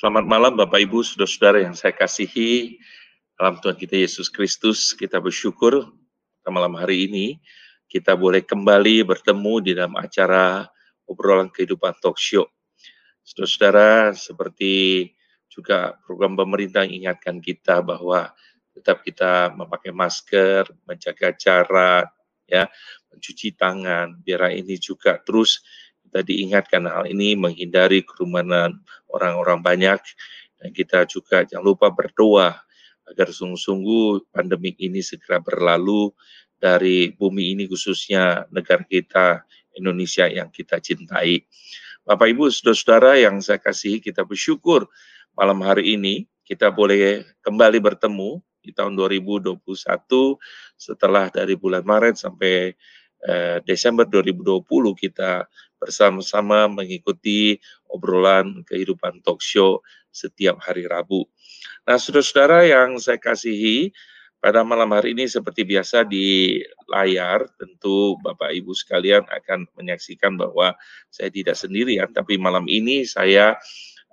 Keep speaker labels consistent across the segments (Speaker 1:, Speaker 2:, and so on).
Speaker 1: Selamat malam Bapak Ibu, Saudara-saudara yang saya kasihi. Dalam Tuhan kita Yesus Kristus, kita bersyukur pada malam hari ini kita boleh kembali bertemu di dalam acara obrolan kehidupan talk show. Saudara-saudara, seperti juga program pemerintah ingatkan kita bahwa tetap kita memakai masker, menjaga jarak, ya, mencuci tangan, biar ini juga terus diingatkan hal ini menghindari kerumunan orang-orang banyak dan kita juga jangan lupa berdoa agar sungguh-sungguh pandemik ini segera berlalu dari bumi ini khususnya negara kita Indonesia yang kita cintai. Bapak Ibu, saudara-saudara yang saya kasihi, kita bersyukur malam hari ini kita boleh kembali bertemu di tahun 2021 setelah dari bulan Maret sampai eh, Desember 2020 kita bersama-sama mengikuti obrolan kehidupan talk show setiap hari Rabu. Nah, saudara-saudara yang saya kasihi, pada malam hari ini seperti biasa di layar, tentu Bapak Ibu sekalian akan menyaksikan bahwa saya tidak sendirian, tapi malam ini saya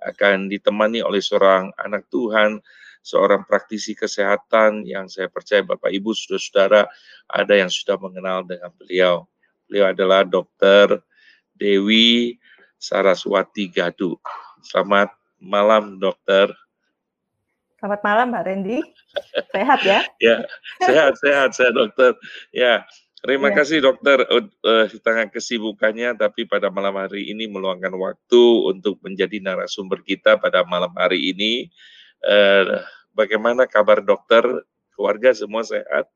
Speaker 1: akan ditemani oleh seorang anak Tuhan, seorang praktisi kesehatan yang saya percaya Bapak Ibu, saudara-saudara ada yang sudah mengenal dengan beliau. Beliau adalah dokter Dewi Saraswati Gadu. Selamat malam, dokter.
Speaker 2: Selamat malam, Mbak Randy. Sehat ya?
Speaker 1: ya, sehat, sehat, sehat, dokter. Ya, terima ya. kasih, dokter, uh, di tengah kesibukannya, tapi pada malam hari ini meluangkan waktu untuk menjadi narasumber kita pada malam hari ini. Uh, bagaimana kabar dokter? Keluarga semua sehat?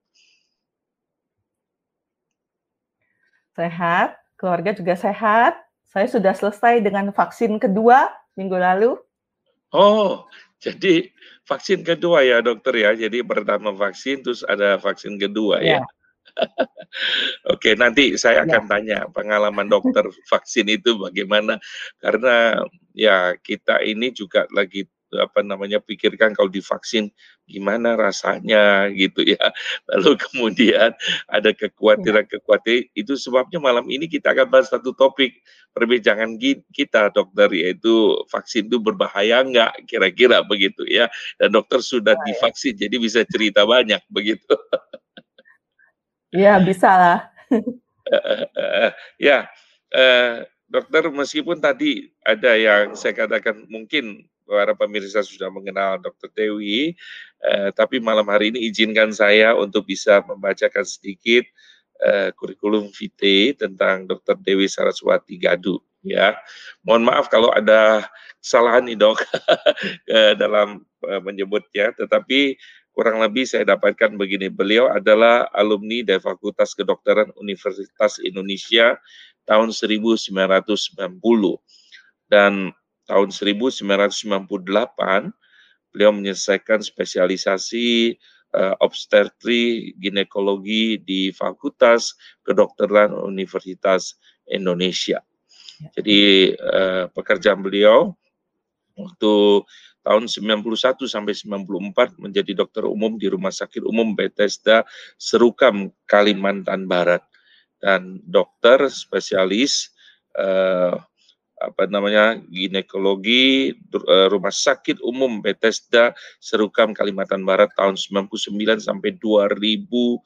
Speaker 2: Sehat, keluarga juga sehat. Saya sudah selesai dengan vaksin kedua minggu lalu.
Speaker 1: Oh, jadi vaksin kedua ya dokter ya. Jadi pertama vaksin terus ada vaksin kedua ya. ya. Oke, nanti saya ya. akan ya. tanya pengalaman dokter vaksin itu bagaimana karena ya kita ini juga lagi apa namanya pikirkan kalau divaksin gimana rasanya gitu ya. Lalu kemudian ada kekhawatiran-kekhawatiran itu sebabnya malam ini kita akan bahas satu topik perbincangan kita dokter yaitu vaksin itu berbahaya enggak kira-kira begitu ya. Dan dokter sudah divaksin jadi bisa cerita banyak begitu.
Speaker 2: Iya, bisa lah.
Speaker 1: ya, eh, dokter meskipun tadi ada yang saya katakan mungkin para pemirsa sudah mengenal Dr. Dewi, eh, tapi malam hari ini izinkan saya untuk bisa membacakan sedikit eh, kurikulum vitae tentang Dr. Dewi Saraswati Gadu. Ya, mohon maaf kalau ada kesalahan nih dok eh, dalam eh, menyebutnya, tetapi kurang lebih saya dapatkan begini, beliau adalah alumni dari Fakultas Kedokteran Universitas Indonesia tahun 1990 dan tahun 1998 beliau menyelesaikan spesialisasi uh, obstetri ginekologi di Fakultas Kedokteran Universitas Indonesia. Ya. Jadi uh, pekerjaan beliau waktu tahun 91 sampai 94 menjadi dokter umum di Rumah Sakit Umum Bethesda Serukam Kalimantan Barat dan dokter spesialis uh, apa namanya ginekologi eh, Rumah Sakit Umum Bethesda Serukam Kalimantan Barat tahun 99 sampai 2002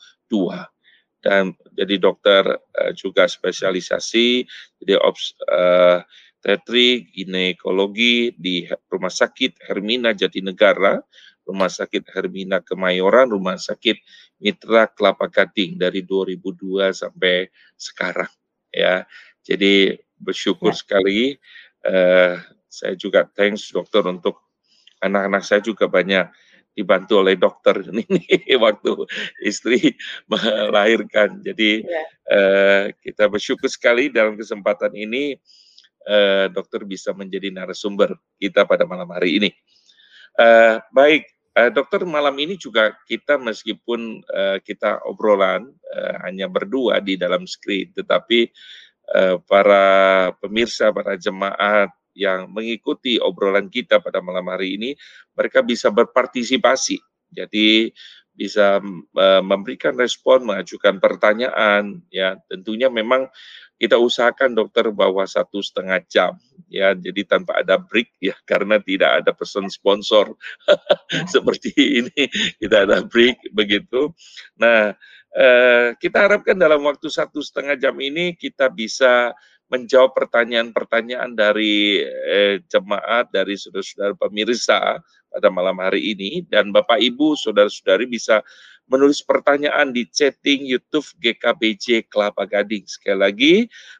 Speaker 1: dan jadi dokter uh, juga spesialisasi jadi ops uh, tetri ginekologi di Rumah Sakit Hermina Jatinegara Rumah Sakit Hermina Kemayoran, Rumah Sakit Mitra Kelapa Gading dari 2002 sampai sekarang ya. Jadi bersyukur ya. sekali. Uh, saya juga thanks dokter untuk anak-anak saya juga banyak dibantu oleh dokter ini waktu istri melahirkan. Jadi ya. uh, kita bersyukur sekali dalam kesempatan ini uh, dokter bisa menjadi narasumber kita pada malam hari ini. Uh, baik, uh, dokter malam ini juga kita meskipun uh, kita obrolan uh, hanya berdua di dalam screen, tetapi para pemirsa, para jemaat yang mengikuti obrolan kita pada malam hari ini, mereka bisa berpartisipasi. Jadi bisa uh, memberikan respon, mengajukan pertanyaan, ya. Tentunya memang kita usahakan dokter bahwa satu setengah jam ya. Jadi tanpa ada break ya karena tidak ada pesan sponsor. Seperti ini kita ada break begitu. Nah eh, kita harapkan dalam waktu satu setengah jam ini kita bisa menjawab pertanyaan-pertanyaan dari eh, jemaat, dari saudara-saudara pemirsa pada malam hari ini. Dan Bapak Ibu, saudara-saudari bisa menulis pertanyaan di chatting YouTube GKBJ Kelapa Gading. Sekali lagi,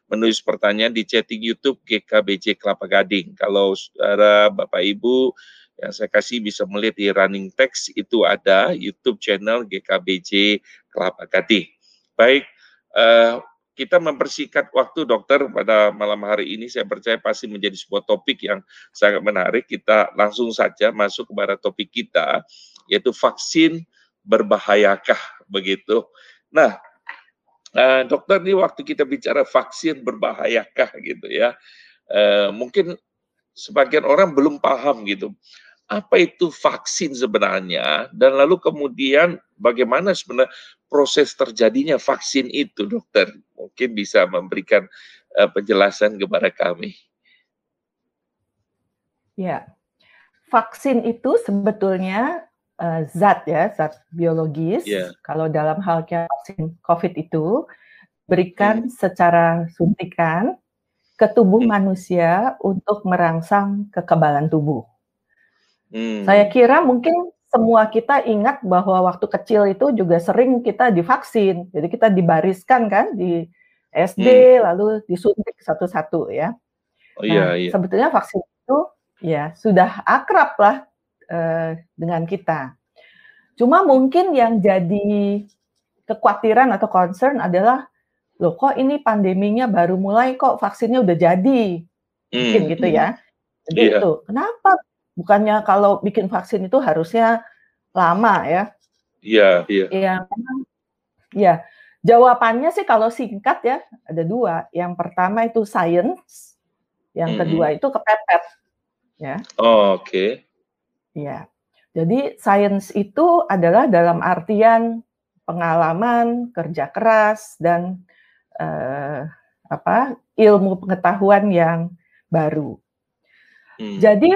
Speaker 1: menulis pertanyaan di chatting YouTube GKBJ Kelapa Gading. Kalau saudara Bapak Ibu yang saya kasih bisa melihat di running text itu ada YouTube channel GKBJ Kelapa. Baik, uh, kita mempersingkat waktu dokter pada malam hari ini saya percaya pasti menjadi sebuah topik yang sangat menarik. Kita langsung saja masuk kepada topik kita yaitu vaksin berbahayakah begitu. Nah, uh, dokter ini waktu kita bicara vaksin berbahayakah gitu ya. Uh, mungkin sebagian orang belum paham gitu apa itu vaksin sebenarnya dan lalu kemudian bagaimana sebenarnya proses terjadinya vaksin itu dokter mungkin bisa memberikan uh, penjelasan kepada kami
Speaker 2: ya vaksin itu sebetulnya uh, zat ya zat biologis yeah. kalau dalam halnya vaksin covid itu berikan hmm. secara suntikan ke tubuh hmm. manusia untuk merangsang kekebalan tubuh Hmm. Saya kira mungkin semua kita ingat bahwa waktu kecil itu juga sering kita divaksin. Jadi kita dibariskan kan di SD hmm. lalu disuntik satu-satu ya. Oh iya nah, iya. Sebetulnya vaksin itu ya sudah akrab lah eh, dengan kita. Cuma mungkin yang jadi kekhawatiran atau concern adalah loh kok ini pandeminya baru mulai kok vaksinnya udah jadi. Mungkin hmm. gitu ya. Jadi yeah. itu kenapa Bukannya kalau bikin vaksin itu harusnya lama ya?
Speaker 1: Iya, iya.
Speaker 2: Iya, ya. Jawabannya sih kalau singkat ya ada dua. Yang pertama itu science, yang -hmm. kedua itu kepepet. Ya.
Speaker 1: Oh, Oke. Okay.
Speaker 2: Iya. Jadi science itu adalah dalam artian pengalaman, kerja keras dan uh, apa ilmu pengetahuan yang baru. Hmm. Jadi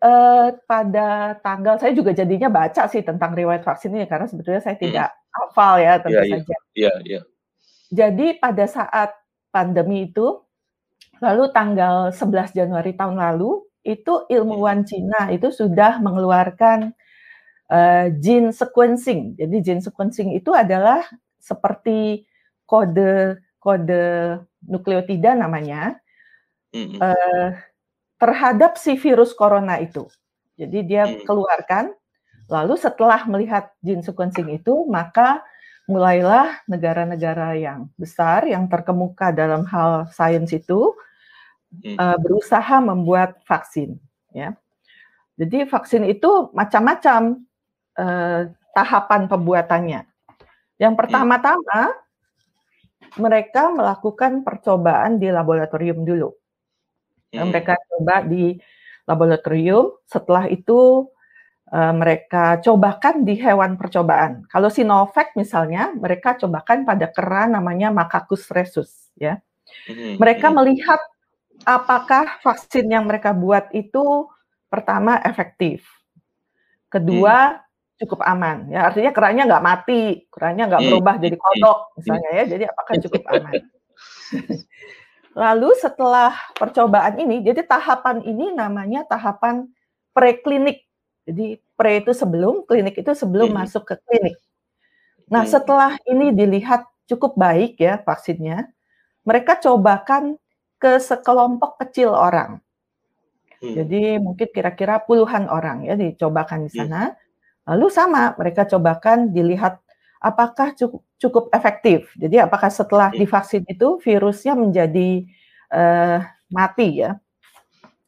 Speaker 2: Uh, pada tanggal saya juga jadinya baca sih tentang riwayat vaksin ini karena sebetulnya saya hmm. tidak hmm. hafal ya tentu yeah, saja. Yeah, yeah, yeah. Jadi pada saat pandemi itu, lalu tanggal 11 Januari tahun lalu itu ilmuwan hmm. Cina itu sudah mengeluarkan uh, gene sequencing. Jadi gene sequencing itu adalah seperti kode kode nukleotida namanya. -hmm. uh, terhadap si virus corona itu. Jadi dia hmm. keluarkan, lalu setelah melihat gene sequencing itu, maka mulailah negara-negara yang besar, yang terkemuka dalam hal sains itu, uh, berusaha membuat vaksin. Ya. Jadi vaksin itu macam-macam uh, tahapan pembuatannya. Yang hmm. pertama-tama, mereka melakukan percobaan di laboratorium dulu. Hmm. Mereka coba di laboratorium, setelah itu uh, mereka cobakan di hewan percobaan. Kalau Sinovac misalnya, mereka cobakan pada kera namanya Macacus rhesus ya. Hmm. Mereka hmm. melihat apakah vaksin yang mereka buat itu pertama efektif, kedua hmm. cukup aman. Ya artinya keranya nggak mati, keranya nggak berubah jadi kodok misalnya ya. Jadi apakah cukup aman? Lalu setelah percobaan ini, jadi tahapan ini namanya tahapan preklinik. Jadi pre itu sebelum, klinik itu sebelum hmm. masuk ke klinik. Nah, hmm. setelah ini dilihat cukup baik ya vaksinnya, mereka cobakan ke sekelompok kecil orang. Hmm. Jadi mungkin kira-kira puluhan orang ya dicobakan di hmm. sana. Hmm. Lalu sama mereka cobakan dilihat apakah cukup, cukup efektif. Jadi apakah setelah hmm. divaksin itu virusnya menjadi uh, mati ya?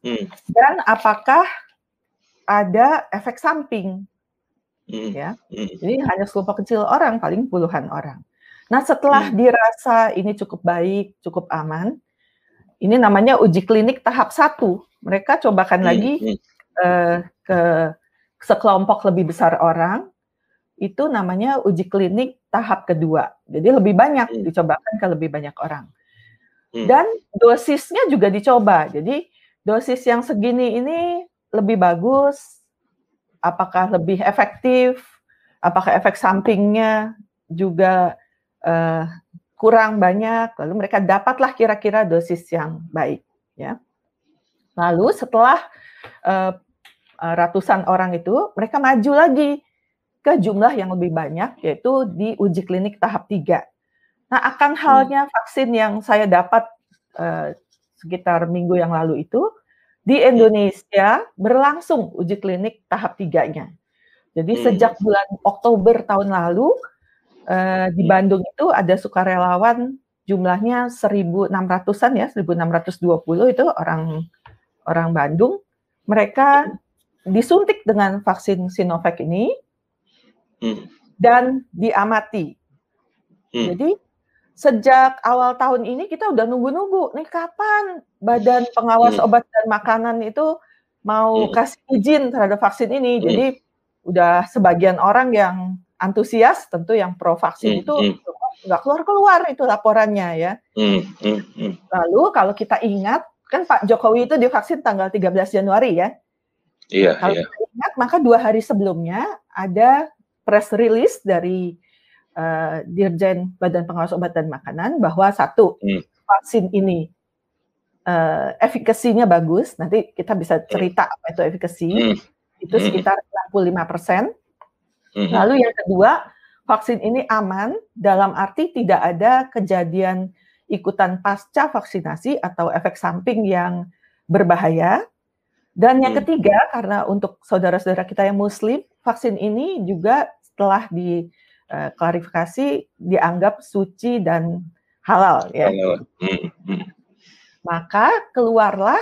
Speaker 2: Hmm. Dan apakah ada efek samping? Hmm. Ya, hmm. jadi hanya sekelompok kecil orang, paling puluhan orang. Nah setelah hmm. dirasa ini cukup baik, cukup aman, ini namanya uji klinik tahap satu. Mereka cobakan hmm. lagi uh, ke sekelompok lebih besar orang itu namanya uji klinik tahap kedua. Jadi lebih banyak
Speaker 1: Hmm.
Speaker 2: dicobakan ke lebih banyak orang.
Speaker 1: Hmm.
Speaker 2: Dan dosisnya juga dicoba. Jadi dosis yang segini ini lebih bagus, apakah lebih efektif, apakah efek sampingnya juga eh, kurang banyak, lalu mereka dapatlah kira-kira dosis yang baik, ya. Lalu setelah eh, ratusan orang itu, mereka maju lagi ke jumlah yang lebih banyak, yaitu di uji klinik tahap 3. Nah, akan halnya vaksin yang saya dapat eh, sekitar minggu yang lalu itu, di Indonesia berlangsung uji klinik tahap tiganya. Jadi
Speaker 1: Hmm.
Speaker 2: sejak bulan Oktober tahun lalu eh, di
Speaker 1: Hmm.
Speaker 2: Bandung itu ada sukarelawan jumlahnya 1.600-an ya, 1.620 itu orang orang Bandung. Mereka disuntik dengan vaksin Sinovac ini
Speaker 1: Hmm.
Speaker 2: dan diamati.
Speaker 1: Hmm.
Speaker 2: Jadi sejak awal tahun ini kita udah nunggu-nunggu nih kapan Badan Pengawas
Speaker 1: Hmm.
Speaker 2: Obat dan Makanan itu mau
Speaker 1: Hmm.
Speaker 2: kasih izin terhadap vaksin ini.
Speaker 1: Hmm.
Speaker 2: Jadi udah sebagian orang yang antusias, tentu yang pro vaksin
Speaker 1: Hmm,
Speaker 2: itu
Speaker 1: hmm.
Speaker 2: nggak keluar-keluar itu laporannya ya.
Speaker 1: Hmm. Hmm. Hmm.
Speaker 2: Lalu kalau kita ingat kan Pak Jokowi itu divaksin tanggal 13 Januari ya.
Speaker 1: Iya,
Speaker 2: Kalau
Speaker 1: iya.
Speaker 2: ingat maka dua hari sebelumnya ada press release dari eh, Dirjen Badan Pengawas Obat dan Makanan bahwa satu
Speaker 1: Hmm.
Speaker 2: vaksin ini eh, efikasinya bagus. Nanti kita bisa cerita apa itu efikasi.
Speaker 1: Hmm.
Speaker 2: Itu
Speaker 1: Hmm.
Speaker 2: sekitar 65 persen.
Speaker 1: Hmm.
Speaker 2: Lalu yang kedua, vaksin ini aman dalam arti tidak ada kejadian ikutan pasca vaksinasi atau efek samping yang berbahaya. Dan yang
Speaker 1: Hmm.
Speaker 2: ketiga, karena untuk saudara-saudara kita yang muslim, vaksin ini juga setelah diklarifikasi dianggap suci dan halal ya.
Speaker 1: Hmm. Hmm.
Speaker 2: Maka keluarlah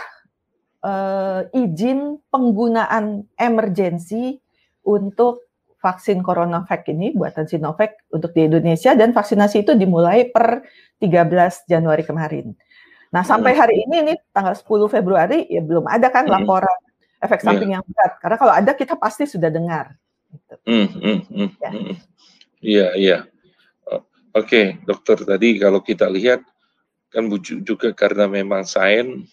Speaker 2: eh, izin penggunaan emergensi untuk vaksin CoronaVac ini buatan Sinovac untuk di Indonesia dan vaksinasi itu dimulai per 13 Januari kemarin. Nah, sampai
Speaker 1: Hmm.
Speaker 2: hari ini ini tanggal 10 Februari ya belum ada kan
Speaker 1: Hmm.
Speaker 2: laporan efek
Speaker 1: Iya.
Speaker 2: samping yang berat. Karena kalau ada kita pasti sudah dengar. Gitu.
Speaker 1: Hmm, hmm, hmm,
Speaker 2: Ya.
Speaker 1: hmm. Iya, iya. Oke, dokter tadi kalau kita lihat kan juga karena memang sains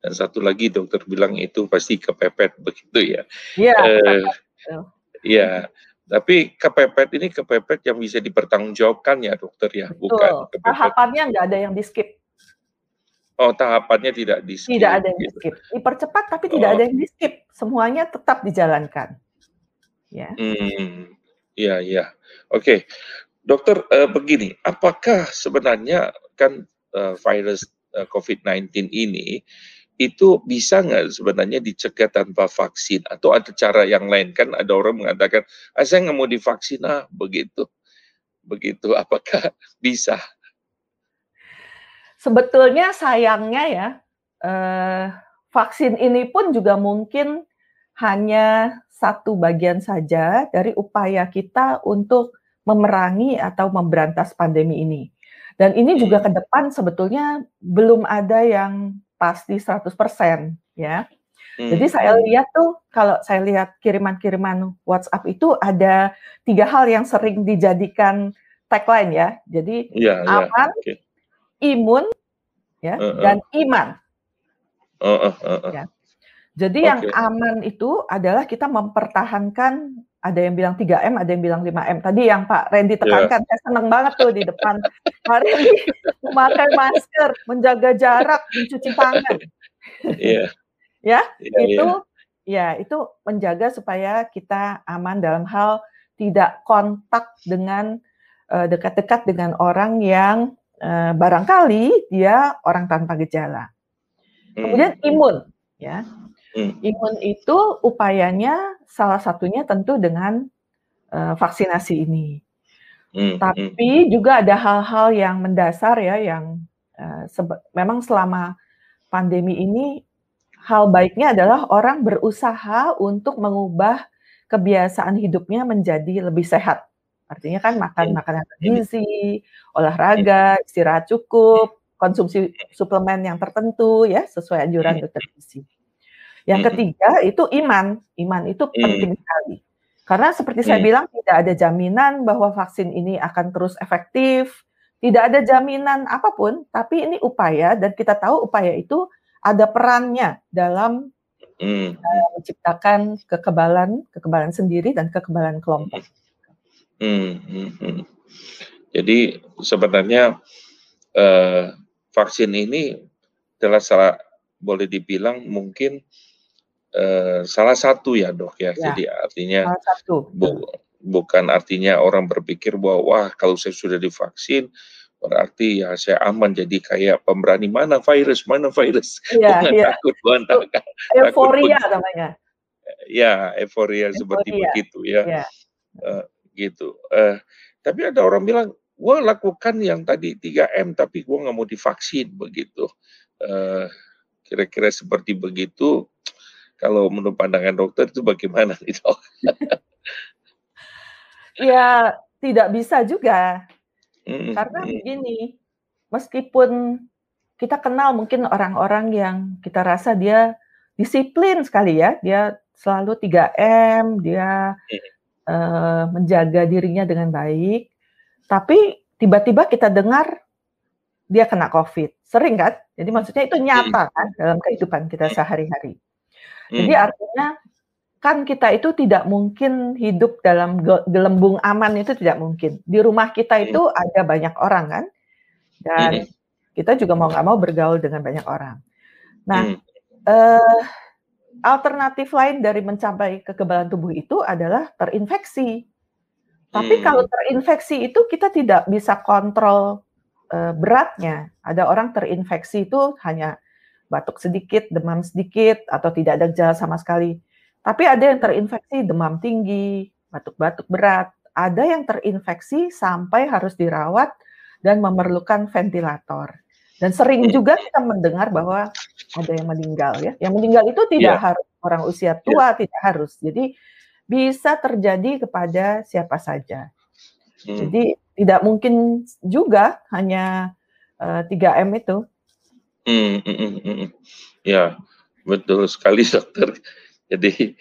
Speaker 1: dan satu lagi dokter bilang itu pasti kepepet begitu ya.
Speaker 2: Iya,
Speaker 1: Eh,
Speaker 2: betul.
Speaker 1: Iya, tapi kepepet ini kepepet yang bisa dipertanggungjawabkan ya dokter ya, bukan
Speaker 2: betul.
Speaker 1: kepepet.
Speaker 2: Tahapannya nggak ada yang di skip.
Speaker 1: Oh, tahapannya tidak di skip.
Speaker 2: Tidak ada yang di
Speaker 1: gitu.
Speaker 2: skip. Dipercepat tapi tidak
Speaker 1: Oh.
Speaker 2: ada yang di skip. Semuanya tetap dijalankan. Ya.
Speaker 1: Hmm, iya, iya. Oke, dokter eh, begini, apakah sebenarnya kan eh, virus eh, COVID-19 ini itu bisa nggak sebenarnya dicegah tanpa vaksin atau ada cara yang lain kan ada orang mengatakan ah, saya nggak mau divaksin ah begitu begitu apakah bisa
Speaker 2: Sebetulnya sayangnya ya, eh, vaksin ini pun juga mungkin hanya satu bagian saja dari upaya kita untuk memerangi atau memberantas pandemi ini. Dan ini juga ke depan sebetulnya belum ada yang pasti 100% ya. Jadi
Speaker 1: Hmm,
Speaker 2: saya lihat tuh kalau saya lihat kiriman-kiriman WhatsApp itu ada tiga hal yang sering dijadikan tagline ya. Jadi
Speaker 1: iya iya
Speaker 2: aman,
Speaker 1: oke
Speaker 2: imun, ya,
Speaker 1: Heeh.
Speaker 2: dan iman.
Speaker 1: Heeh, heeh.
Speaker 2: Ya. Jadi yang
Speaker 1: Oke.
Speaker 2: aman itu adalah kita mempertahankan ada yang bilang 3M, ada yang bilang 5M. Tadi yang Pak Randy
Speaker 1: Iya.
Speaker 2: tekankan, saya senang banget tuh di depan Pak Randy memakai masker, menjaga jarak, mencuci tangan.
Speaker 1: Iya.
Speaker 2: Ya,
Speaker 1: Iya,
Speaker 2: itu
Speaker 1: iya.
Speaker 2: ya itu menjaga supaya kita aman dalam hal tidak kontak dengan eh, dekat-dekat dengan orang yang eh, barangkali dia orang tanpa gejala. Kemudian
Speaker 1: Hmm,
Speaker 2: imun, ya.
Speaker 1: hmm,
Speaker 2: Imun itu upayanya salah satunya tentu dengan eh, vaksinasi ini.
Speaker 1: hmm.
Speaker 2: Tapi juga ada hal-hal yang mendasar ya yang sebe- memang selama pandemi ini hal baiknya adalah orang berusaha untuk mengubah kebiasaan hidupnya menjadi lebih sehat. Artinya kan makan
Speaker 1: Hmm.
Speaker 2: makanan bergizi, olahraga, istirahat cukup, konsumsi suplemen yang tertentu ya sesuai anjuran dokter gizi. Yang ketiga itu iman. Iman itu penting sekali. Karena seperti saya bilang tidak ada jaminan bahwa vaksin ini akan terus efektif, tidak ada jaminan apa pun, tapi ini upaya dan kita tahu upaya itu ada perannya dalam uh, menciptakan kekebalan, kekebalan sendiri dan kekebalan kelompok.
Speaker 1: Hmm, hmm, hmm. Jadi sebenarnya eh, vaksin ini adalah salah boleh dibilang mungkin eh, salah satu ya dok ya.
Speaker 2: Ya.
Speaker 1: Jadi artinya
Speaker 2: Salah satu.
Speaker 1: bu- bukan artinya orang berpikir bahwa wah kalau saya sudah divaksin berarti ya saya aman jadi kayak pemberani mana virus mana virus
Speaker 2: Iya,
Speaker 1: Bukan
Speaker 2: iya.
Speaker 1: takut bukan takut
Speaker 2: Euforia namanya.
Speaker 1: ya euforia seperti
Speaker 2: Euforia.
Speaker 1: begitu ya
Speaker 2: Ya.
Speaker 1: Gitu. Eh, tapi ada orang bilang, gua lakukan yang tadi 3M tapi gua nggak mau divaksin begitu. Eh, kira-kira seperti begitu. Kalau menurut pandangan dokter itu bagaimana nih dok?
Speaker 2: Ya, tidak bisa juga.
Speaker 1: Mm,
Speaker 2: Karena
Speaker 1: mm,
Speaker 2: begini, meskipun kita kenal mungkin orang-orang yang kita rasa dia disiplin sekali ya, dia selalu 3M, dia eh, menjaga dirinya dengan baik, tapi tiba-tiba kita dengar dia kena COVID. Sering kan? Jadi maksudnya itu nyata kan dalam kehidupan kita sehari-hari. Jadi
Speaker 1: mm,
Speaker 2: artinya kan kita itu tidak mungkin hidup dalam ge- gelembung aman itu tidak mungkin. Di rumah kita itu ada banyak orang kan, dan
Speaker 1: mm,
Speaker 2: kita juga mau nggak mau bergaul dengan banyak orang. Nah, eh, alternatif lain dari mencapai kekebalan tubuh itu adalah terinfeksi. Tapi
Speaker 1: Hmm.
Speaker 2: kalau terinfeksi itu kita tidak bisa kontrol eh, beratnya. Ada orang terinfeksi itu hanya batuk sedikit, demam sedikit, atau tidak ada gejala sama sekali. Tapi ada yang terinfeksi demam tinggi, batuk-batuk berat. Ada yang terinfeksi sampai harus dirawat dan memerlukan ventilator. Dan sering
Speaker 1: Hmm.
Speaker 2: juga kita mendengar bahwa ada yang meninggal ya. Yang meninggal itu tidak
Speaker 1: Iya.
Speaker 2: harus orang usia tua, tidak harus. Jadi bisa terjadi kepada siapa saja.
Speaker 1: mm.
Speaker 2: Jadi tidak mungkin juga hanya eh, 3M itu.
Speaker 1: Hmm, hmm, hmm, hmm, hmm. Ya, betul sekali dokter. Jadi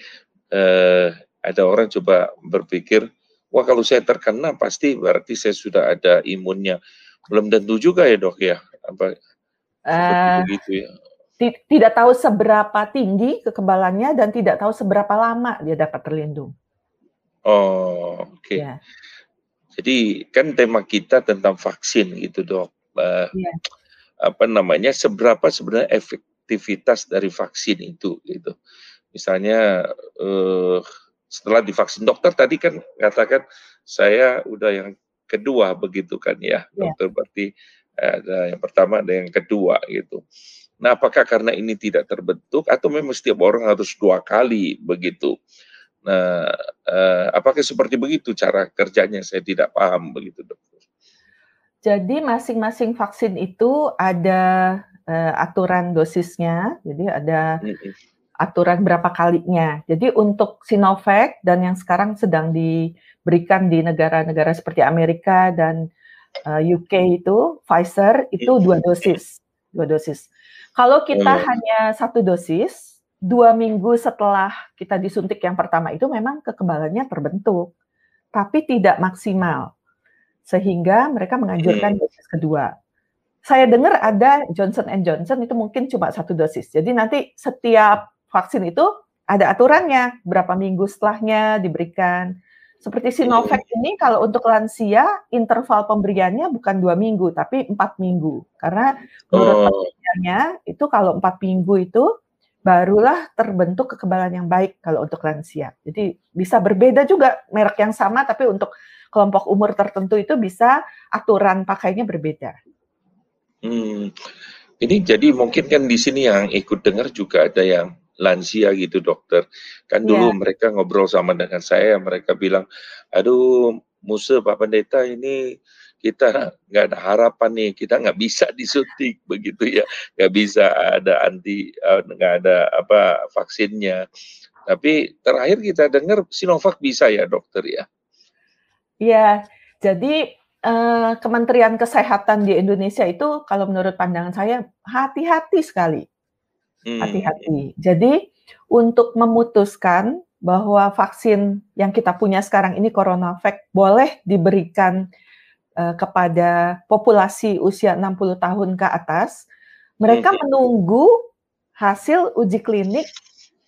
Speaker 1: eh, ada orang coba berpikir, wah kalau saya terkena pasti berarti saya sudah ada imunnya. Belum tentu juga ya dok ya, apa seperti
Speaker 2: Eh,
Speaker 1: begitu ya.
Speaker 2: ti- tidak tahu seberapa tinggi kekebalannya dan tidak tahu seberapa lama dia dapat terlindung.
Speaker 1: Oh, oke.
Speaker 2: Ya.
Speaker 1: Jadi kan tema kita tentang vaksin gitu dok. Eh,
Speaker 2: Iya.
Speaker 1: Apa namanya? Seberapa sebenarnya efektivitas dari vaksin itu gitu. Misalnya eh, setelah divaksin dokter tadi kan katakan saya udah yang kedua begitu kan ya
Speaker 2: Iya.
Speaker 1: dokter berarti yang pertama ada yang kedua gitu. Nah apakah karena ini tidak terbentuk atau memang setiap orang harus dua kali begitu? Nah eh, apakah seperti begitu cara kerjanya? Saya tidak paham begitu dokter.
Speaker 2: Jadi masing-masing vaksin itu ada eh, aturan dosisnya, jadi ada aturan berapa kalinya. Jadi untuk Sinovac dan yang sekarang sedang diberikan di negara-negara seperti Amerika dan eh, UK itu Pfizer itu dua dosis, dua dosis. Kalau kita
Speaker 1: Oh.
Speaker 2: hanya satu dosis, dua minggu setelah kita disuntik yang pertama itu memang kekebalannya terbentuk, tapi tidak maksimal, sehingga mereka menganjurkan
Speaker 1: Hmm.
Speaker 2: dosis kedua. Saya dengar ada Johnson Johnson itu mungkin cuma satu dosis. Jadi nanti setiap vaksin itu ada aturannya berapa minggu setelahnya diberikan. Seperti Sinovac ini kalau untuk lansia interval pemberiannya bukan dua minggu tapi empat minggu karena menurut
Speaker 1: Oh,
Speaker 2: penelitiannya itu kalau empat minggu itu barulah terbentuk kekebalan yang baik kalau untuk lansia. Jadi bisa berbeda juga merek yang sama tapi untuk kelompok umur tertentu itu bisa aturan pakainya berbeda.
Speaker 1: hmm. Ini jadi mungkin kan di sini yang ikut dengar juga ada yang lansia gitu dokter. Kan dulu
Speaker 2: Iya.
Speaker 1: mereka ngobrol sama dengan saya, mereka bilang, aduh Musa Pak Pendeta ini kita nggak ada harapan nih, kita nggak bisa disuntik begitu ya, nggak bisa ada anti, eh, nggak ada apa vaksinnya. Tapi terakhir kita dengar Sinovac bisa ya dokter ya.
Speaker 2: Iya, jadi eh, Kementerian Kesehatan di Indonesia itu kalau menurut pandangan saya hati-hati sekali, hati-hati. Jadi untuk memutuskan bahwa vaksin yang kita punya sekarang ini CoronaVac boleh diberikan uh, kepada populasi usia 60 tahun ke atas, mereka hmm. menunggu hasil uji klinik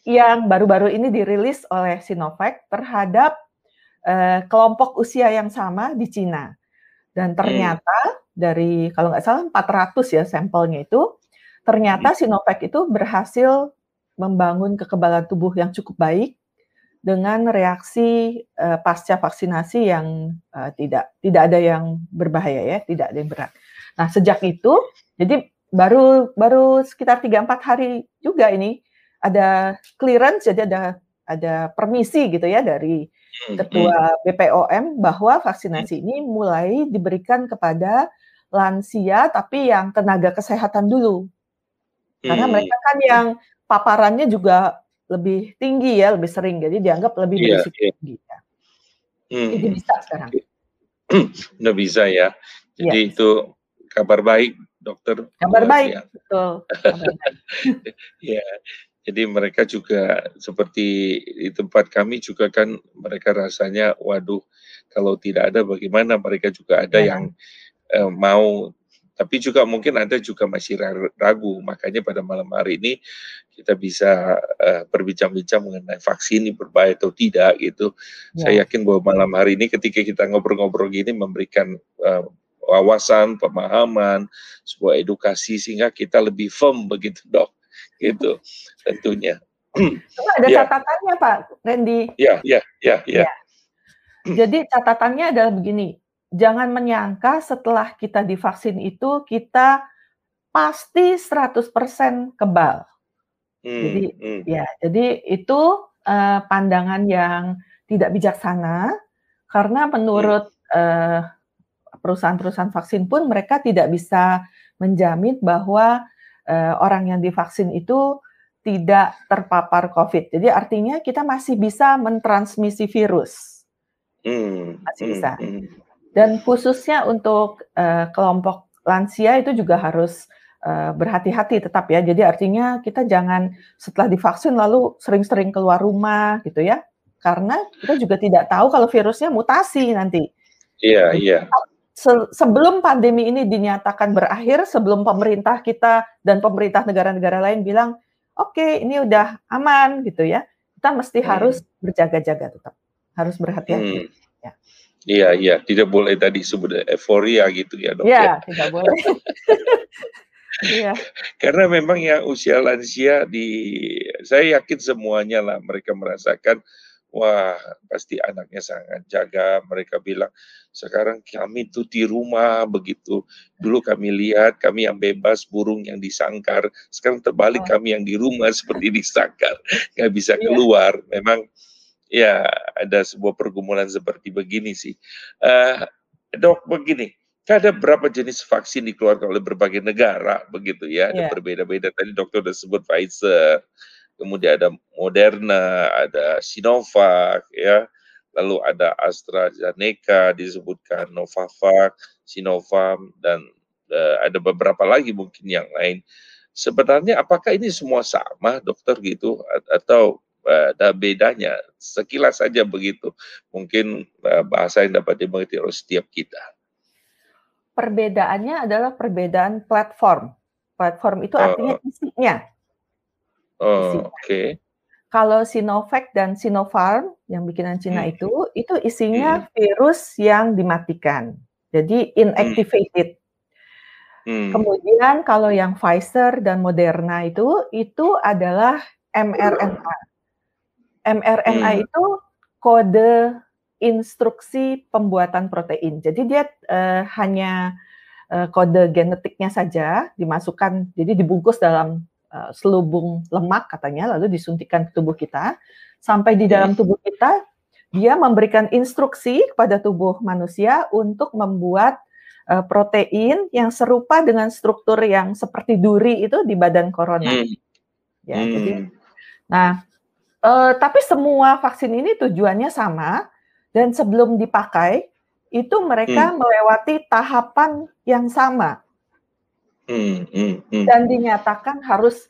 Speaker 2: yang baru-baru ini dirilis oleh Sinovac terhadap uh, kelompok usia yang sama di Cina. Dan ternyata hmm. dari kalau nggak salah 400 ya sampelnya itu, ternyata hmm. Sinovac itu berhasil membangun kekebalan tubuh yang cukup baik dengan reaksi uh, pasca vaksinasi yang uh, tidak tidak ada yang berbahaya ya, tidak ada yang berat. Nah, sejak itu jadi baru baru sekitar 3 4 hari juga ini ada clearance jadi ada ada permisi gitu ya dari hmm, ketua hmm. BPOM bahwa vaksinasi ini mulai diberikan kepada lansia tapi yang tenaga kesehatan dulu. Karena hmm. mereka kan yang paparannya juga lebih tinggi ya, lebih sering. Jadi dianggap lebih yeah, berisiko yeah. tinggi ya. Hmm. Jadi bisa sekarang.
Speaker 1: Udah bisa ya. Jadi yeah. itu kabar baik, dokter.
Speaker 2: Kabar baik, ya. betul.
Speaker 1: ya. Jadi mereka juga seperti di tempat kami juga kan mereka rasanya waduh kalau tidak ada bagaimana mereka juga ada ya. yang eh, mau tapi juga mungkin Anda juga masih ragu. Makanya pada malam hari ini kita bisa uh, berbincang-bincang mengenai vaksin ini berbahaya atau tidak gitu. Ya. Saya yakin bahwa malam hari ini ketika kita ngobrol-ngobrol gini memberikan uh, wawasan, pemahaman, sebuah edukasi sehingga kita lebih firm begitu dok, gitu tentunya.
Speaker 2: Cuma ada ya. catatannya Pak Randy.
Speaker 1: Ya, ya, ya, ya. ya.
Speaker 2: Jadi catatannya adalah begini, jangan menyangka setelah kita divaksin itu kita pasti 100% kebal. Hmm, jadi hmm. ya, jadi itu uh, pandangan yang tidak bijaksana karena menurut uh, perusahaan-perusahaan vaksin pun mereka tidak bisa menjamin bahwa uh, orang yang divaksin itu tidak terpapar COVID. Jadi artinya kita masih bisa mentransmisi virus. Hmm, masih hmm, bisa. Hmm. Dan khususnya untuk uh, kelompok lansia itu juga harus uh, berhati-hati tetap ya. Jadi artinya kita jangan setelah divaksin lalu sering-sering keluar rumah gitu ya. Karena kita juga tidak tahu kalau virusnya mutasi nanti.
Speaker 1: Iya, iya.
Speaker 2: Se sebelum pandemi ini dinyatakan berakhir, sebelum pemerintah kita dan pemerintah negara-negara lain bilang, oke okay, ini udah aman gitu ya, kita mesti hmm. harus berjaga-jaga tetap, harus berhati-hati. Hmm.
Speaker 1: Iya, iya, tidak boleh tadi sebut euforia gitu ya, Dok.
Speaker 2: Iya, ya. tidak boleh.
Speaker 1: Iya. Karena memang yang usia lansia di saya yakin semuanya lah mereka merasakan wah pasti anaknya sangat jaga. Mereka bilang sekarang kami tuh di rumah begitu. Dulu kami lihat kami yang bebas burung yang disangkar. Sekarang terbalik oh. kami yang di rumah seperti disangkar, nggak bisa iya. keluar. Memang ya ada sebuah pergumulan seperti begini sih. Uh, dok begini, ada berapa jenis vaksin dikeluarkan oleh berbagai negara begitu ya, ada yeah. berbeda-beda. Tadi dokter sudah sebut Pfizer, kemudian ada Moderna, ada Sinovac ya, lalu ada AstraZeneca disebutkan Novavax, Sinovac dan uh, ada beberapa lagi mungkin yang lain. Sebenarnya apakah ini semua sama dokter gitu atau ada bedanya. Sekilas saja begitu. Mungkin uh, bahasa yang dapat dimengerti oleh setiap kita.
Speaker 2: Perbedaannya adalah perbedaan platform. Platform itu artinya uh, isinya
Speaker 1: uh, oke. Okay.
Speaker 2: kalau Sinovac dan Sinopharm yang bikinan Cina hmm. itu itu isinya hmm. virus yang dimatikan. Jadi inactivated. Hmm. Kemudian kalau yang Pfizer dan Moderna itu itu adalah mRNA mRNA hmm. itu kode instruksi pembuatan protein. Jadi dia uh, hanya uh, kode genetiknya saja dimasukkan, jadi dibungkus dalam uh, selubung lemak katanya, lalu disuntikan ke tubuh kita. Sampai di dalam tubuh kita, dia memberikan instruksi kepada tubuh manusia untuk membuat uh, protein yang serupa dengan struktur yang seperti duri itu di badan corona. Hmm. Ya, hmm. jadi, nah Uh, tapi semua vaksin ini tujuannya sama dan sebelum dipakai itu mereka hmm. melewati tahapan yang sama hmm, hmm, hmm. dan dinyatakan harus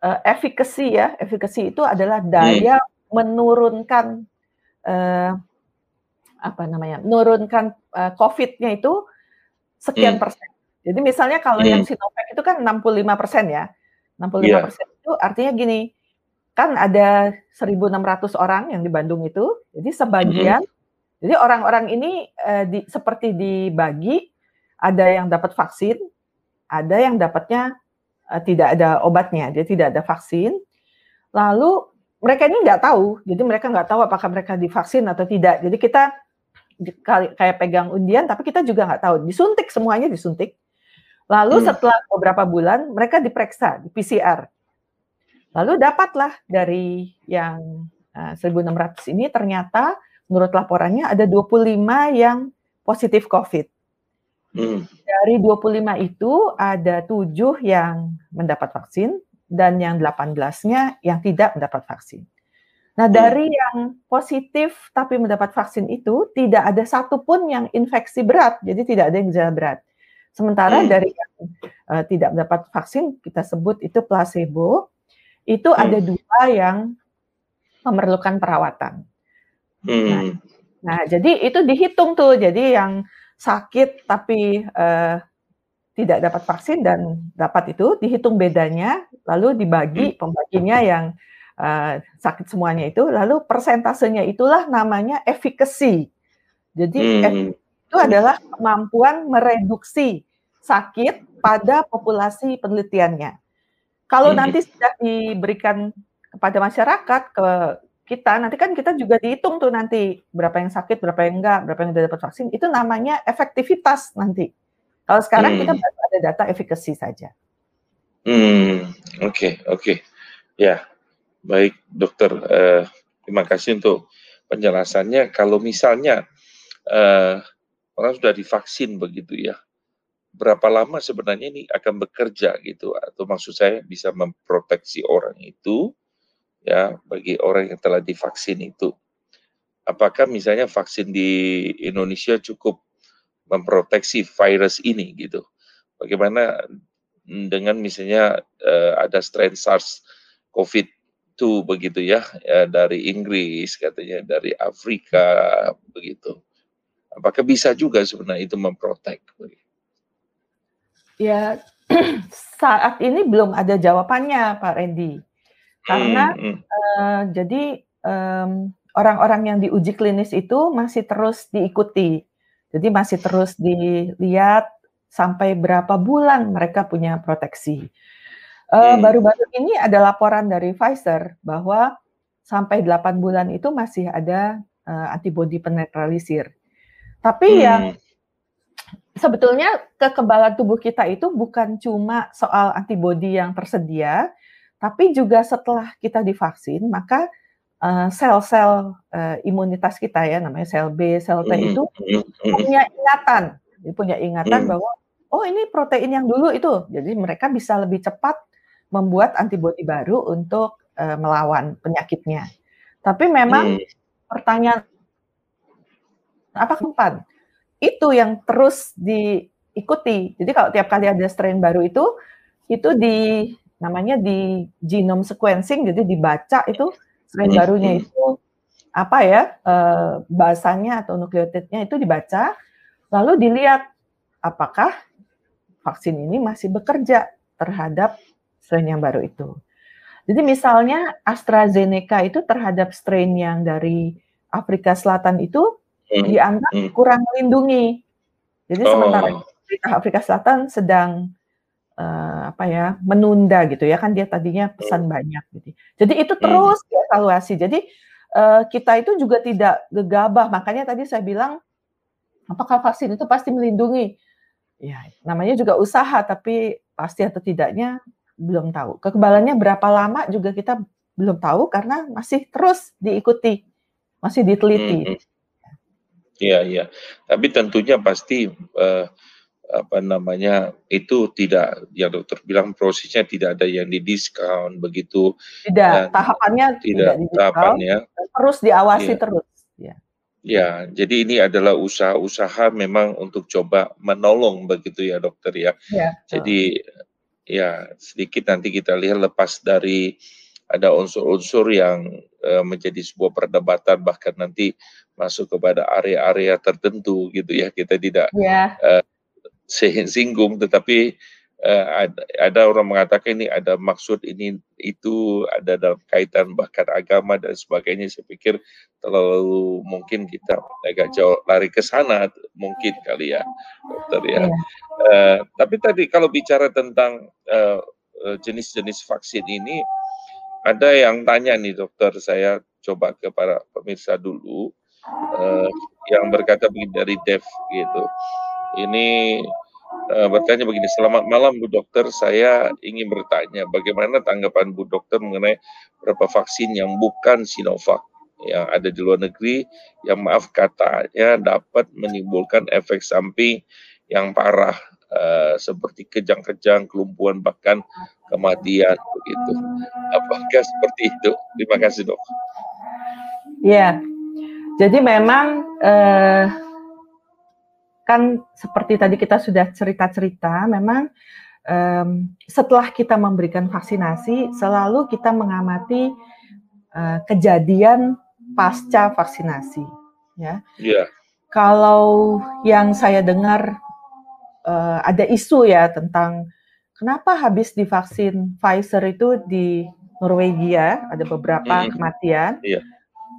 Speaker 2: uh, efikasi ya efikasi itu adalah hmm. daya hmm. menurunkan uh, apa namanya menurunkan uh, COVID-nya itu sekian hmm. persen. Jadi misalnya kalau hmm. yang Sinovac itu kan 65 persen ya, 65 yeah. persen itu artinya gini, kan ada 1.600 orang yang di Bandung itu, jadi sebagian, hmm. jadi orang-orang ini uh, di, seperti dibagi, ada yang dapat vaksin, ada yang dapatnya uh, tidak ada obatnya, dia tidak ada vaksin, lalu mereka ini nggak tahu, jadi mereka nggak tahu apakah mereka divaksin atau tidak. Jadi kita kayak pegang undian, tapi kita juga nggak tahu. Disuntik semuanya disuntik. Lalu hmm. setelah beberapa bulan mereka diperiksa di PCR. Lalu dapatlah dari yang uh, eh, 1.600 ini ternyata menurut laporannya ada 25 yang positif COVID. Hmm. Dari 25 itu ada 7 yang mendapat vaksin dan yang 18-nya yang tidak mendapat vaksin. Nah, hmm. dari yang positif tapi mendapat vaksin itu tidak ada satupun yang infeksi berat, jadi tidak ada yang gejala berat. Sementara hmm. dari yang uh, tidak mendapat vaksin kita sebut itu placebo, itu hmm. ada dua yang memerlukan perawatan. Hmm. Nah, nah, jadi itu dihitung tuh, jadi yang sakit tapi uh, tidak dapat vaksin dan dapat itu dihitung bedanya, lalu dibagi hmm. pembaginya yang uh, sakit semuanya itu, lalu persentasenya itulah namanya efficacy. Jadi hmm. itu adalah kemampuan mereduksi sakit pada populasi penelitiannya. Kalau hmm. nanti sudah diberikan kepada masyarakat ke kita, nanti kan kita juga dihitung tuh nanti berapa yang sakit, berapa yang enggak, berapa yang sudah dapat vaksin. Itu namanya efektivitas nanti. Kalau sekarang hmm. kita baru ada data efficacy saja.
Speaker 1: Hmm, oke, okay, oke. Okay. Ya, Baik, dokter. Uh, terima kasih untuk penjelasannya. Kalau misalnya uh, orang sudah divaksin begitu ya, berapa lama sebenarnya ini akan bekerja gitu? Atau maksud saya bisa memproteksi orang itu ya bagi orang yang telah divaksin itu. Apakah misalnya vaksin di Indonesia cukup memproteksi virus ini gitu? Bagaimana dengan misalnya uh, ada strain SARS COVID itu begitu ya, ya dari Inggris katanya dari Afrika begitu. Apakah bisa juga sebenarnya itu memprotek?
Speaker 2: Ya saat ini belum ada jawabannya Pak Randy karena hmm, hmm. Uh, jadi orang orang-orang yang diuji klinis itu masih terus diikuti, jadi masih terus dilihat sampai berapa bulan mereka punya proteksi. Uh, baru-baru ini ada laporan dari Pfizer bahwa sampai 8 bulan itu masih ada uh, antibodi penetralisir. Tapi hmm. yang sebetulnya kekebalan tubuh kita itu bukan cuma soal antibodi yang tersedia, tapi juga setelah kita divaksin, maka sel-sel uh, imunitas kita ya, namanya sel B, sel T hmm, itu hmm, hmm. punya ingatan, punya ingatan bahwa oh ini protein yang dulu itu, jadi mereka bisa lebih cepat membuat antibodi baru untuk uh, melawan penyakitnya. Tapi memang pertanyaan apa keempat itu yang terus diikuti. Jadi kalau tiap kali ada strain baru itu itu di namanya di genome sequencing jadi dibaca itu strain barunya hmm. itu apa ya eh, bahasanya atau nukleotidnya itu dibaca lalu dilihat apakah vaksin ini masih bekerja terhadap strain yang baru itu. Jadi misalnya AstraZeneca itu terhadap strain yang dari Afrika Selatan itu hmm. dianggap hmm. kurang melindungi. Jadi oh. sementara Afrika Selatan sedang uh, apa ya menunda gitu ya kan dia tadinya pesan hmm. banyak gitu. Jadi itu hmm. terus hmm. dievaluasi. Jadi uh, kita itu juga tidak gegabah. Makanya tadi saya bilang apakah vaksin itu pasti melindungi? Ya, namanya juga usaha tapi pasti atau tidaknya belum tahu. Kekebalannya berapa lama juga kita belum tahu karena masih terus diikuti, masih diteliti.
Speaker 1: Iya, iya. Tapi tentunya pasti uh, apa namanya itu tidak yang dokter bilang prosesnya tidak ada yang didiskon begitu.
Speaker 2: Tidak, tahapannya tidak, tidak tahapannya terus diawasi ya. terus. Ya.
Speaker 1: Ya, jadi ini adalah usaha-usaha memang untuk coba menolong begitu ya dokter ya. ya jadi ya sedikit nanti kita lihat lepas dari ada unsur-unsur yang uh, menjadi sebuah perdebatan bahkan nanti masuk kepada area-area tertentu gitu ya kita tidak yeah. uh, singgung tetapi uh, ada, ada orang mengatakan ini ada maksud ini itu ada dalam kaitan bahkan agama dan sebagainya saya pikir terlalu mungkin kita agak jauh lari ke sana mungkin kali ya dokter ya. Yeah. Uh, tapi tadi kalau bicara tentang uh, jenis-jenis vaksin ini ada yang tanya nih dokter saya coba ke para pemirsa dulu uh, yang berkata begini dari Dev gitu. Ini uh, bertanya begini, selamat malam Bu Dokter, saya ingin bertanya bagaimana tanggapan Bu Dokter mengenai beberapa vaksin yang bukan Sinovac yang ada di luar negeri yang maaf katanya dapat menimbulkan efek samping yang parah uh, seperti kejang-kejang, kelumpuhan bahkan kematian begitu. Apakah seperti itu? Terima kasih dok.
Speaker 2: Ya, jadi memang eh, kan seperti tadi kita sudah cerita-cerita, memang eh, setelah kita memberikan vaksinasi, selalu kita mengamati eh, kejadian pasca vaksinasi, ya.
Speaker 1: Yeah.
Speaker 2: Kalau yang saya dengar eh, ada isu ya tentang kenapa habis divaksin Pfizer itu di Norwegia ada beberapa hmm. kematian.
Speaker 1: Yeah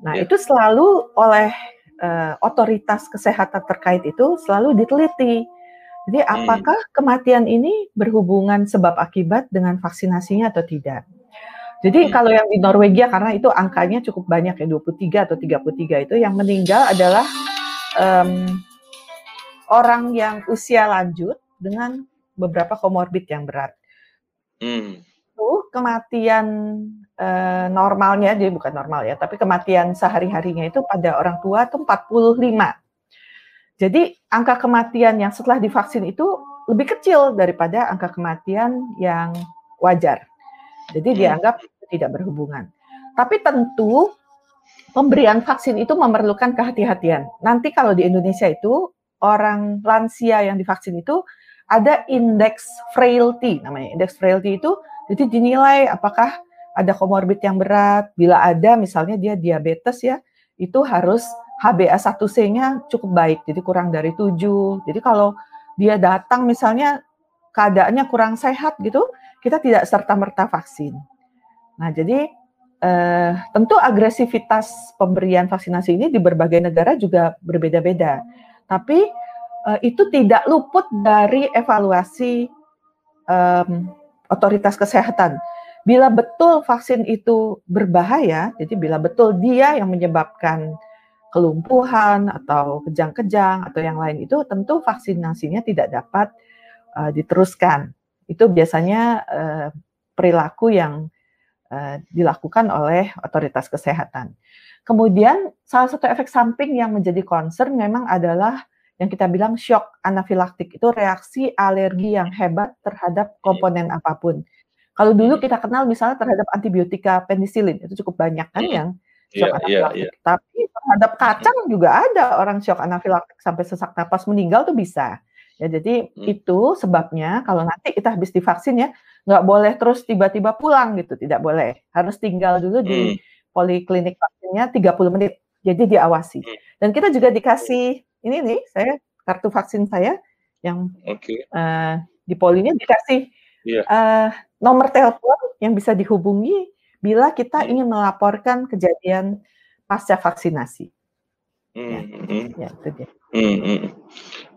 Speaker 2: Nah, ya. itu selalu oleh uh, otoritas kesehatan terkait itu selalu diteliti. Jadi hmm. apakah kematian ini berhubungan sebab akibat dengan vaksinasinya atau tidak? Jadi hmm. kalau yang di Norwegia karena itu angkanya cukup banyak ya 23 atau 33 itu yang meninggal adalah um, orang yang usia lanjut dengan beberapa komorbid yang berat.
Speaker 1: Hmm
Speaker 2: itu kematian uh, normalnya, dia bukan normal ya, tapi kematian sehari-harinya itu pada orang tua itu 45. Jadi angka kematian yang setelah divaksin itu lebih kecil daripada angka kematian yang wajar. Jadi hmm. dianggap tidak berhubungan. Tapi tentu pemberian vaksin itu memerlukan kehati-hatian. Nanti kalau di Indonesia itu orang lansia yang divaksin itu ada indeks frailty namanya. Indeks frailty itu jadi dinilai apakah ada komorbid yang berat. Bila ada misalnya dia diabetes ya, itu harus HbA1c-nya cukup baik. Jadi kurang dari 7. Jadi kalau dia datang misalnya keadaannya kurang sehat gitu, kita tidak serta-merta vaksin. Nah, jadi eh, tentu agresivitas pemberian vaksinasi ini di berbagai negara juga berbeda-beda. Tapi eh, itu tidak luput dari evaluasi um, otoritas kesehatan. Bila betul vaksin itu berbahaya, jadi bila betul dia yang menyebabkan kelumpuhan atau kejang-kejang atau yang lain itu tentu vaksinasinya tidak dapat uh, diteruskan. Itu biasanya uh, perilaku yang uh, dilakukan oleh otoritas kesehatan. Kemudian salah satu efek samping yang menjadi concern memang adalah yang kita bilang shock anafilaktik itu reaksi alergi yang hebat terhadap iya. komponen apa pun. Kalau dulu kita kenal misalnya terhadap antibiotika penisilin itu cukup banyak kan yang shock yeah, anafilaktik. Yeah, yeah. Tapi terhadap kacang juga ada orang shock anafilaktik sampai sesak napas meninggal tuh bisa. Ya jadi hmm. itu sebabnya kalau nanti kita habis divaksin ya nggak boleh terus tiba-tiba pulang gitu, tidak boleh. Harus tinggal dulu di poliklinik vaksinnya 30 menit. Jadi diawasi. Dan kita juga dikasih ini nih saya kartu vaksin saya yang okay. uh, eh, di polinya dikasih yeah. Iya. uh, nomor telepon yang bisa dihubungi bila kita hmm. ingin melaporkan kejadian pasca vaksinasi.
Speaker 1: Hmm, ya, hmm. ya itu dia. Hmm, hmm.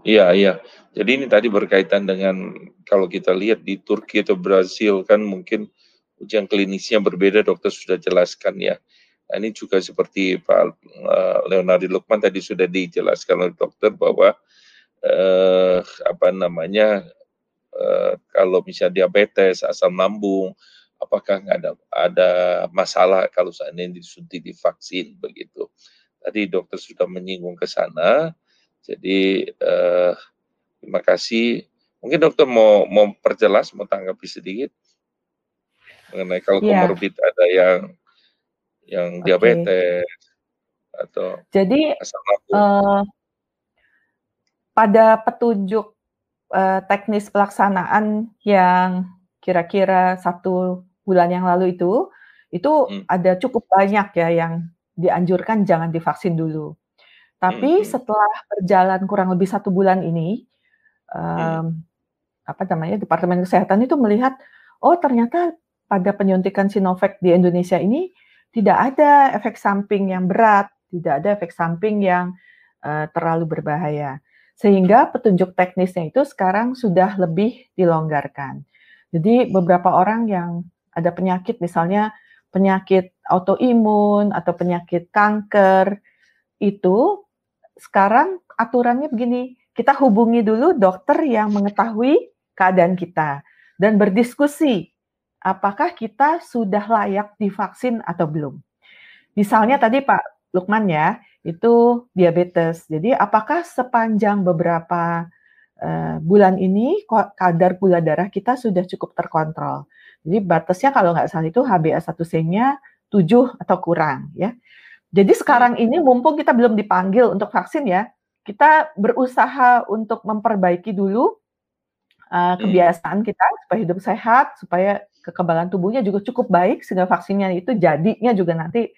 Speaker 1: Iya, iya. Jadi ini tadi berkaitan dengan kalau kita lihat di Turki atau Brasil kan mungkin ujian klinisnya berbeda dokter sudah jelaskan ya. Nah, ini juga seperti Pak uh, Leonardo Lukman tadi sudah dijelaskan oleh dokter bahwa uh, apa namanya uh, kalau misalnya diabetes, asam lambung, apakah ada ada masalah kalau seandainya disuntik divaksin begitu. Tadi dokter sudah menyinggung ke sana. Jadi uh, terima kasih. Mungkin dokter mau mau perjelas, mau tanggapi sedikit mengenai kalau yeah. komorbid ada yang yang okay. diabetes atau
Speaker 2: jadi uh, pada petunjuk uh, teknis pelaksanaan yang kira-kira satu bulan yang lalu itu itu hmm. ada cukup banyak ya yang dianjurkan jangan divaksin dulu. Tapi hmm. setelah berjalan kurang lebih satu bulan ini, um, apa namanya Departemen Kesehatan itu melihat, oh ternyata pada penyuntikan Sinovac di Indonesia ini tidak ada efek samping yang berat, tidak ada efek samping yang uh, terlalu berbahaya. Sehingga petunjuk teknisnya itu sekarang sudah lebih dilonggarkan. Jadi beberapa orang yang ada penyakit misalnya penyakit autoimun atau penyakit kanker itu sekarang aturannya begini, kita hubungi dulu dokter yang mengetahui keadaan kita dan berdiskusi apakah kita sudah layak divaksin atau belum. Misalnya tadi Pak Lukman ya, itu diabetes. Jadi apakah sepanjang beberapa uh, bulan ini kadar gula darah kita sudah cukup terkontrol? Jadi batasnya kalau nggak salah itu HbA1c-nya 7 atau kurang ya. Jadi sekarang ini mumpung kita belum dipanggil untuk vaksin ya, kita berusaha untuk memperbaiki dulu uh, kebiasaan kita supaya hidup sehat, supaya kekebalan tubuhnya juga cukup baik sehingga vaksinnya itu jadinya juga nanti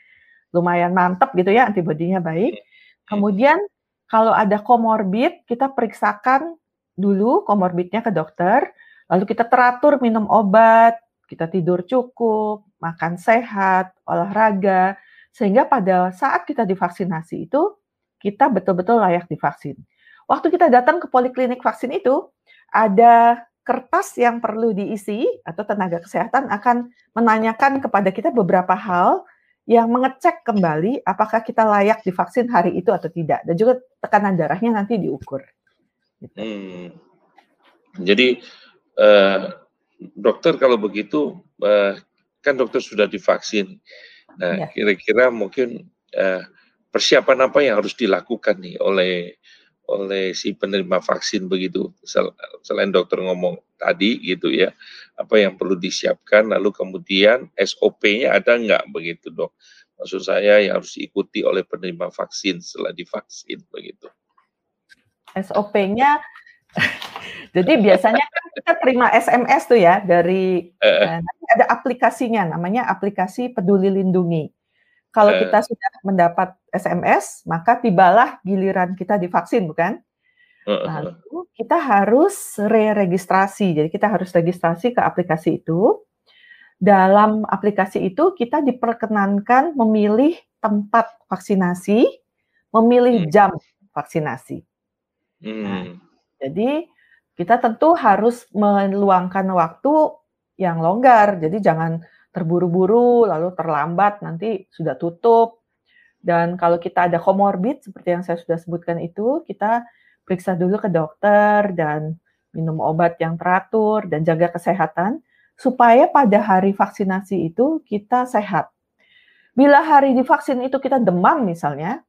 Speaker 2: lumayan mantap gitu ya, antibodinya baik. Kemudian kalau ada komorbid, kita periksakan dulu komorbidnya ke dokter, lalu kita teratur minum obat, kita tidur cukup, makan sehat, olahraga, sehingga pada saat kita divaksinasi itu, kita betul-betul layak divaksin. Waktu kita datang ke poliklinik vaksin itu, ada kertas yang perlu diisi atau tenaga kesehatan akan menanyakan kepada kita beberapa hal yang mengecek kembali apakah kita layak divaksin hari itu atau tidak dan juga tekanan darahnya nanti diukur.
Speaker 1: Gitu. Hmm. Jadi uh, dokter kalau begitu uh, kan dokter sudah divaksin. Nah, ya. kira-kira mungkin uh, persiapan apa yang harus dilakukan nih oleh oleh si penerima vaksin begitu selain dokter ngomong tadi gitu ya apa yang perlu disiapkan lalu kemudian SOP-nya ada nggak begitu dok maksud saya yang harus diikuti oleh penerima vaksin setelah divaksin begitu
Speaker 2: SOP-nya Jadi biasanya kan kita terima SMS tuh ya dari uh, ada aplikasinya namanya aplikasi Peduli Lindungi. Kalau uh, kita sudah mendapat SMS, maka tibalah giliran kita divaksin, bukan? Uh, Lalu kita harus re-registrasi. Jadi kita harus registrasi ke aplikasi itu. Dalam aplikasi itu kita diperkenankan memilih tempat vaksinasi, memilih hmm. jam vaksinasi. Nah, hmm. Nah, jadi kita tentu harus meluangkan waktu yang longgar. Jadi jangan terburu-buru lalu terlambat nanti sudah tutup. Dan kalau kita ada komorbid seperti yang saya sudah sebutkan itu, kita periksa dulu ke dokter dan minum obat yang teratur dan jaga kesehatan supaya pada hari vaksinasi itu kita sehat. Bila hari divaksin itu kita demam misalnya,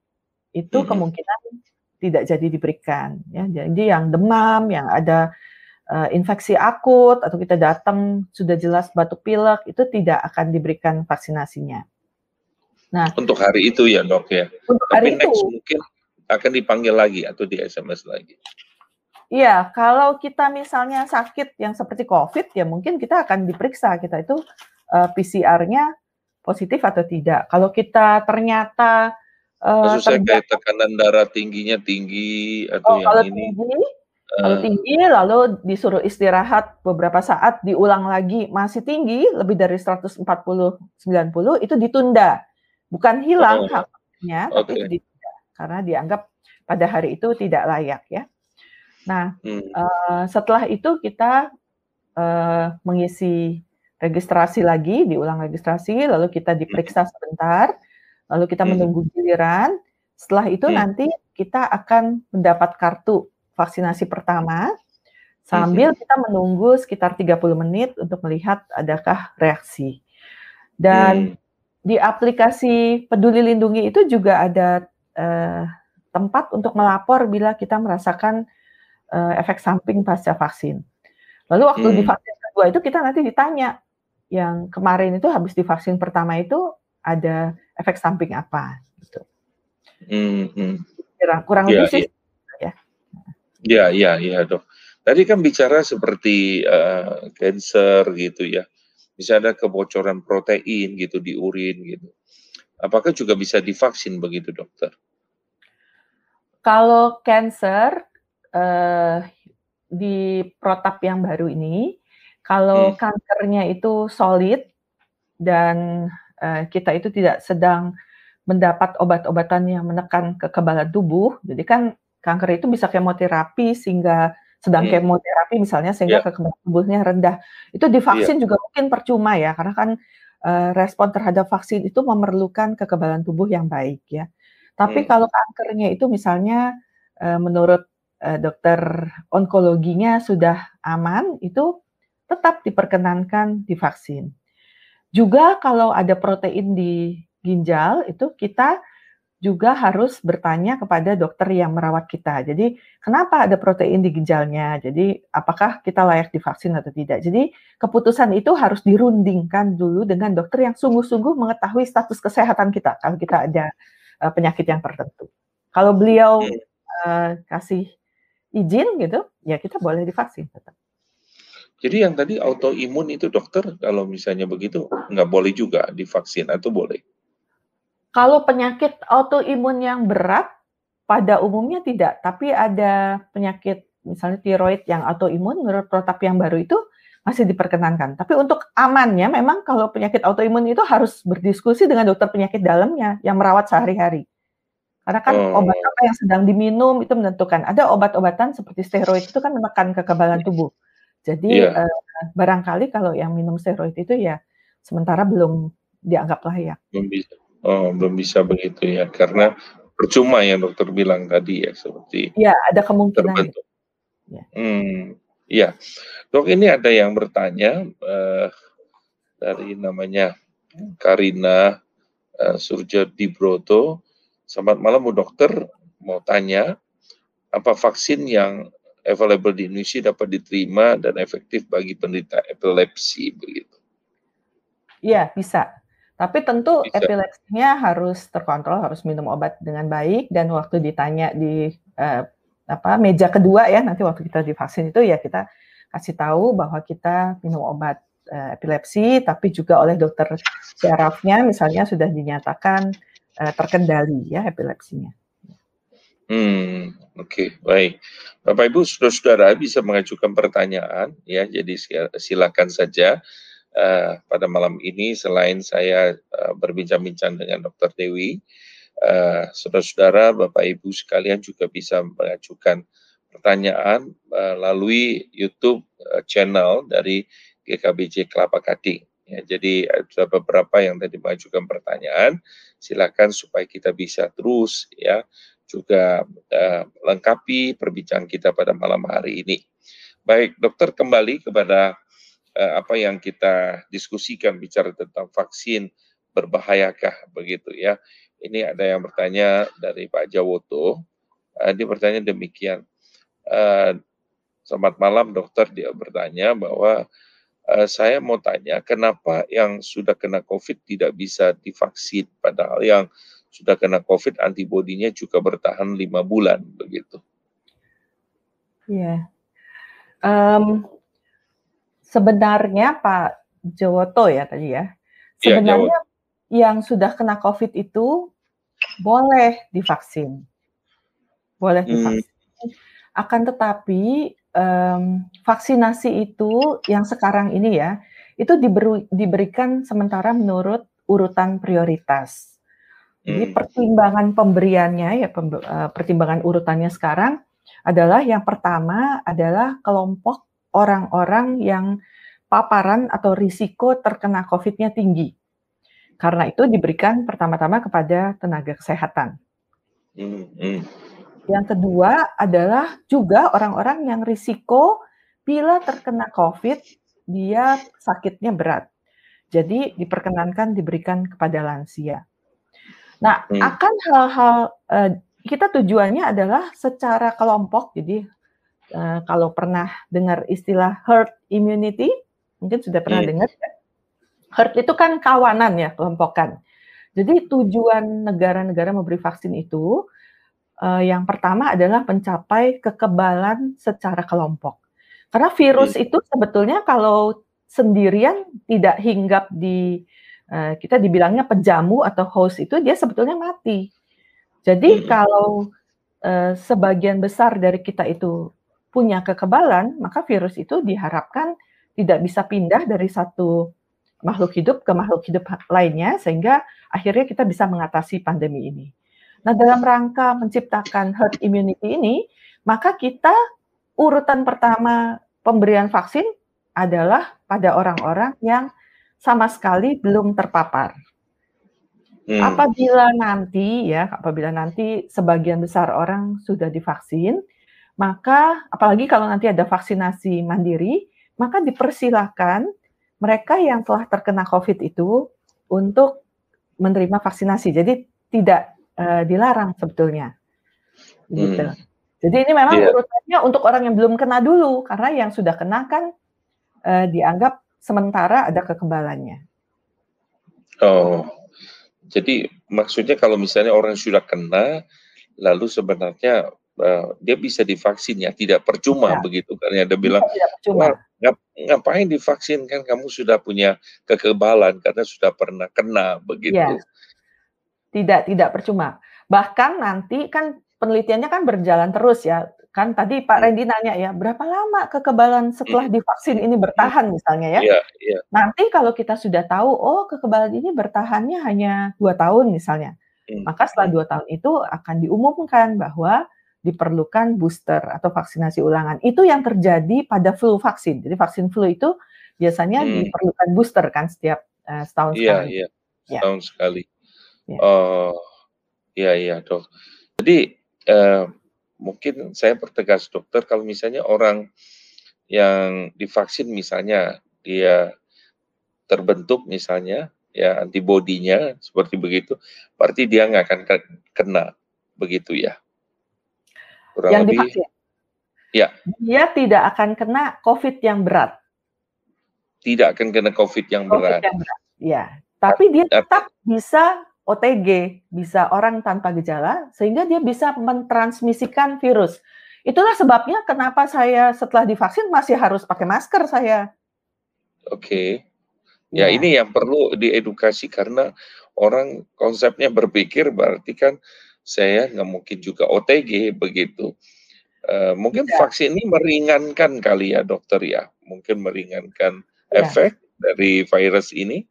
Speaker 2: itu mm -hmm. kemungkinan tidak jadi diberikan ya. Jadi yang demam, yang ada uh, infeksi akut atau kita datang sudah jelas batuk pilek itu tidak akan diberikan vaksinasinya.
Speaker 1: Nah, untuk hari itu ya, Dok ya. Untuk hari Tapi next itu mungkin akan dipanggil lagi atau di SMS lagi.
Speaker 2: Iya, kalau kita misalnya sakit yang seperti COVID ya mungkin kita akan diperiksa kita itu uh, eh, PCR-nya positif atau tidak. Kalau kita ternyata
Speaker 1: Uh, Maksud saya kayak tekanan darah tingginya tinggi atau oh, yang kalau ini?
Speaker 2: Tinggi, uh, kalau tinggi lalu disuruh istirahat beberapa saat diulang lagi masih tinggi lebih dari 140 90 itu ditunda. Bukan hilang oh, haknya okay. tapi itu ditunda karena dianggap pada hari itu tidak layak ya. Nah, hmm. uh, setelah itu kita uh, mengisi registrasi lagi, diulang registrasi lalu kita diperiksa sebentar lalu kita hmm. menunggu giliran. Setelah itu hmm. nanti kita akan mendapat kartu vaksinasi pertama sambil hmm. kita menunggu sekitar 30 menit untuk melihat adakah reaksi. Dan hmm. di aplikasi Peduli Lindungi itu juga ada uh, tempat untuk melapor bila kita merasakan uh, efek samping pasca vaksin. Lalu waktu hmm. di vaksin kedua itu kita nanti ditanya yang kemarin itu habis divaksin pertama itu ada efek samping apa gitu. Hmm, hmm. Kurang ya, lebih sih.
Speaker 1: Ya. Ya, ya, ya, dok. Tadi kan bicara seperti uh, cancer gitu ya. bisa ada kebocoran protein gitu di urin gitu. Apakah juga bisa divaksin begitu dokter?
Speaker 2: Kalau cancer uh, di protap yang baru ini, kalau hmm. kankernya itu solid dan uh, kita itu tidak sedang mendapat obat-obatan yang menekan kekebalan tubuh, jadi kan kanker itu bisa kemoterapi sehingga sedang hmm. kemoterapi misalnya sehingga yeah. kekebalan tubuhnya rendah. Itu divaksin yeah. juga mungkin percuma ya karena kan uh, respon terhadap vaksin itu memerlukan kekebalan tubuh yang baik ya. Tapi hmm. kalau kankernya itu misalnya uh, menurut uh, dokter onkologinya sudah aman, itu tetap diperkenankan divaksin. Juga kalau ada protein di ginjal itu kita juga harus bertanya kepada dokter yang merawat kita. Jadi, kenapa ada protein di ginjalnya? Jadi, apakah kita layak divaksin atau tidak? Jadi, keputusan itu harus dirundingkan dulu dengan dokter yang sungguh-sungguh mengetahui status kesehatan kita kalau kita ada uh, penyakit yang tertentu. Kalau beliau uh, kasih izin gitu, ya kita boleh divaksin tetap.
Speaker 1: Jadi yang tadi autoimun itu dokter kalau misalnya begitu nggak boleh juga divaksin atau boleh?
Speaker 2: Kalau penyakit autoimun yang berat, pada umumnya tidak, tapi ada penyakit misalnya tiroid yang autoimun menurut protap yang baru itu masih diperkenankan. Tapi untuk amannya memang kalau penyakit autoimun itu harus berdiskusi dengan dokter penyakit dalamnya yang merawat sehari-hari. Karena kan oh. obat apa yang sedang diminum itu menentukan. Ada obat-obatan seperti steroid itu kan menekan kekebalan tubuh. Jadi yeah. eh, barangkali kalau yang minum steroid itu ya sementara belum dianggap layak.
Speaker 1: Belum bisa. Oh, belum bisa begitu ya, karena percuma yang dokter bilang tadi ya, seperti
Speaker 2: Ya, ada kemungkinan. terbentuk.
Speaker 1: Ya. Hmm, iya. Dok, ini ada yang bertanya uh, dari namanya Karina uh, Surja Dibroto. Selamat malam Bu Dokter, mau tanya apa vaksin yang available di Indonesia dapat diterima dan efektif bagi penderita epilepsi begitu?
Speaker 2: Iya, bisa. Tapi tentu Bisa. epilepsinya harus terkontrol, harus minum obat dengan baik dan waktu ditanya di uh, apa meja kedua ya nanti waktu kita divaksin itu ya kita kasih tahu bahwa kita minum obat uh, epilepsi tapi juga oleh dokter syarafnya misalnya sudah dinyatakan uh, terkendali ya epilepsinya.
Speaker 1: Hmm, oke, okay, baik. Bapak Ibu saudara-saudara bisa mengajukan pertanyaan ya, jadi silakan saja uh, pada malam ini selain saya uh, berbincang-bincang dengan Dr. Dewi, uh, saudara-saudara, Bapak Ibu sekalian juga bisa mengajukan pertanyaan uh, melalui YouTube uh, channel dari GKBJ Kelapa Gading. Ya, jadi ada beberapa yang tadi mengajukan pertanyaan, silakan supaya kita bisa terus ya juga uh, lengkapi perbincangan kita pada malam hari ini. Baik, dokter kembali kepada uh, apa yang kita diskusikan bicara tentang vaksin berbahayakah begitu ya. Ini ada yang bertanya dari Pak Jawoto. Uh, dia bertanya demikian. Uh, selamat malam dokter. Dia bertanya bahwa saya mau tanya kenapa yang sudah kena COVID tidak bisa divaksin padahal yang sudah kena COVID antibodinya juga bertahan lima bulan begitu.
Speaker 2: Iya. Um, sebenarnya Pak Jowoto ya tadi ya. Iya, sebenarnya ya, yang sudah kena COVID itu boleh divaksin. Boleh hmm. divaksin. Hmm. Akan tetapi um, vaksinasi itu yang sekarang ini ya, itu diberi, diberikan sementara menurut urutan prioritas. Jadi hmm. pertimbangan pemberiannya ya eh, pertimbangan urutannya sekarang adalah yang pertama adalah kelompok orang-orang yang paparan atau risiko terkena COVID-nya tinggi. Karena itu diberikan pertama-tama kepada tenaga kesehatan. Mm-hmm. Yang kedua adalah juga orang-orang yang risiko bila terkena COVID, dia sakitnya berat. Jadi diperkenankan diberikan kepada lansia. Nah, hmm. akan hal-hal uh, kita tujuannya adalah secara kelompok. Jadi uh, kalau pernah dengar istilah herd immunity, mungkin sudah pernah hmm. dengar ya. Herd itu kan kawanan ya, kelompokan. Jadi tujuan negara-negara memberi vaksin itu uh, yang pertama adalah mencapai kekebalan secara kelompok. Karena virus hmm. itu sebetulnya kalau sendirian tidak hinggap di uh, kita dibilangnya pejamu atau host itu dia sebetulnya mati. Jadi kalau uh, sebagian besar dari kita itu punya kekebalan, maka virus itu diharapkan tidak bisa pindah dari satu makhluk hidup ke makhluk hidup lainnya sehingga akhirnya kita bisa mengatasi pandemi ini. Nah, dalam rangka menciptakan herd immunity ini, maka kita urutan pertama pemberian vaksin adalah pada orang-orang yang sama sekali belum terpapar. Hmm. Apabila nanti ya, apabila nanti sebagian besar orang sudah divaksin, maka apalagi kalau nanti ada vaksinasi mandiri, maka dipersilahkan mereka yang telah terkena COVID itu untuk menerima vaksinasi. Jadi tidak uh, dilarang sebetulnya. Gitu. Hmm. Jadi ini memang yeah. urutannya untuk orang yang belum kena dulu, karena yang sudah kena kan uh, dianggap sementara ada kekebalannya.
Speaker 1: Oh, jadi maksudnya kalau misalnya orang sudah kena, lalu sebenarnya uh, dia bisa divaksin ya, tidak percuma ya. begitu kan? Ya, dia bilang, percuma. Ngap, ngapain divaksin kan? Kamu sudah punya kekebalan karena sudah pernah kena begitu. Ya.
Speaker 2: Tidak, tidak percuma. Bahkan nanti kan penelitiannya kan berjalan terus ya. Kan tadi Pak hmm. Randy nanya ya, berapa lama kekebalan setelah hmm. divaksin ini bertahan misalnya ya? Iya, iya. Nanti kalau kita sudah tahu, oh kekebalan ini bertahannya hanya dua tahun misalnya, hmm. maka setelah dua tahun itu akan diumumkan bahwa diperlukan booster atau vaksinasi ulangan. Itu yang terjadi pada flu vaksin. Jadi vaksin flu itu biasanya hmm. diperlukan booster kan setiap uh, setahun
Speaker 1: iya, sekali. Iya, iya, setahun sekali. Ya. Oh, iya iya dok. Jadi eh, mungkin saya pertegas dokter kalau misalnya orang yang divaksin misalnya dia terbentuk misalnya ya antibodinya seperti begitu, berarti dia nggak akan kena begitu ya.
Speaker 2: Kurang yang lebih, divaksin. Ya. Dia tidak akan kena COVID yang berat.
Speaker 1: Tidak akan kena COVID yang COVID berat. Yang berat.
Speaker 2: Ya, tapi dia tetap bisa OTG, bisa orang tanpa gejala, sehingga dia bisa mentransmisikan virus. Itulah sebabnya kenapa saya setelah divaksin masih harus pakai masker saya.
Speaker 1: Oke. Okay. Ya, ya ini yang perlu diedukasi karena orang konsepnya berpikir berarti kan saya nggak mungkin juga OTG begitu. Uh, mungkin ya. vaksin ini meringankan kali ya dokter ya, mungkin meringankan ya. efek dari virus ini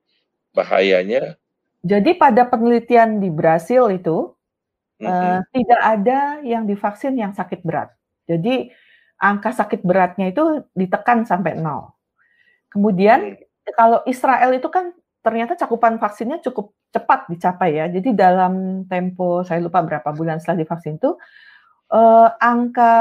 Speaker 1: bahayanya
Speaker 2: jadi pada penelitian di Brasil itu mm -hmm. uh, tidak ada yang divaksin yang sakit berat. Jadi angka sakit beratnya itu ditekan sampai nol. Kemudian mm. kalau Israel itu kan ternyata cakupan vaksinnya cukup cepat dicapai ya. Jadi dalam tempo saya lupa berapa bulan setelah divaksin itu uh, angka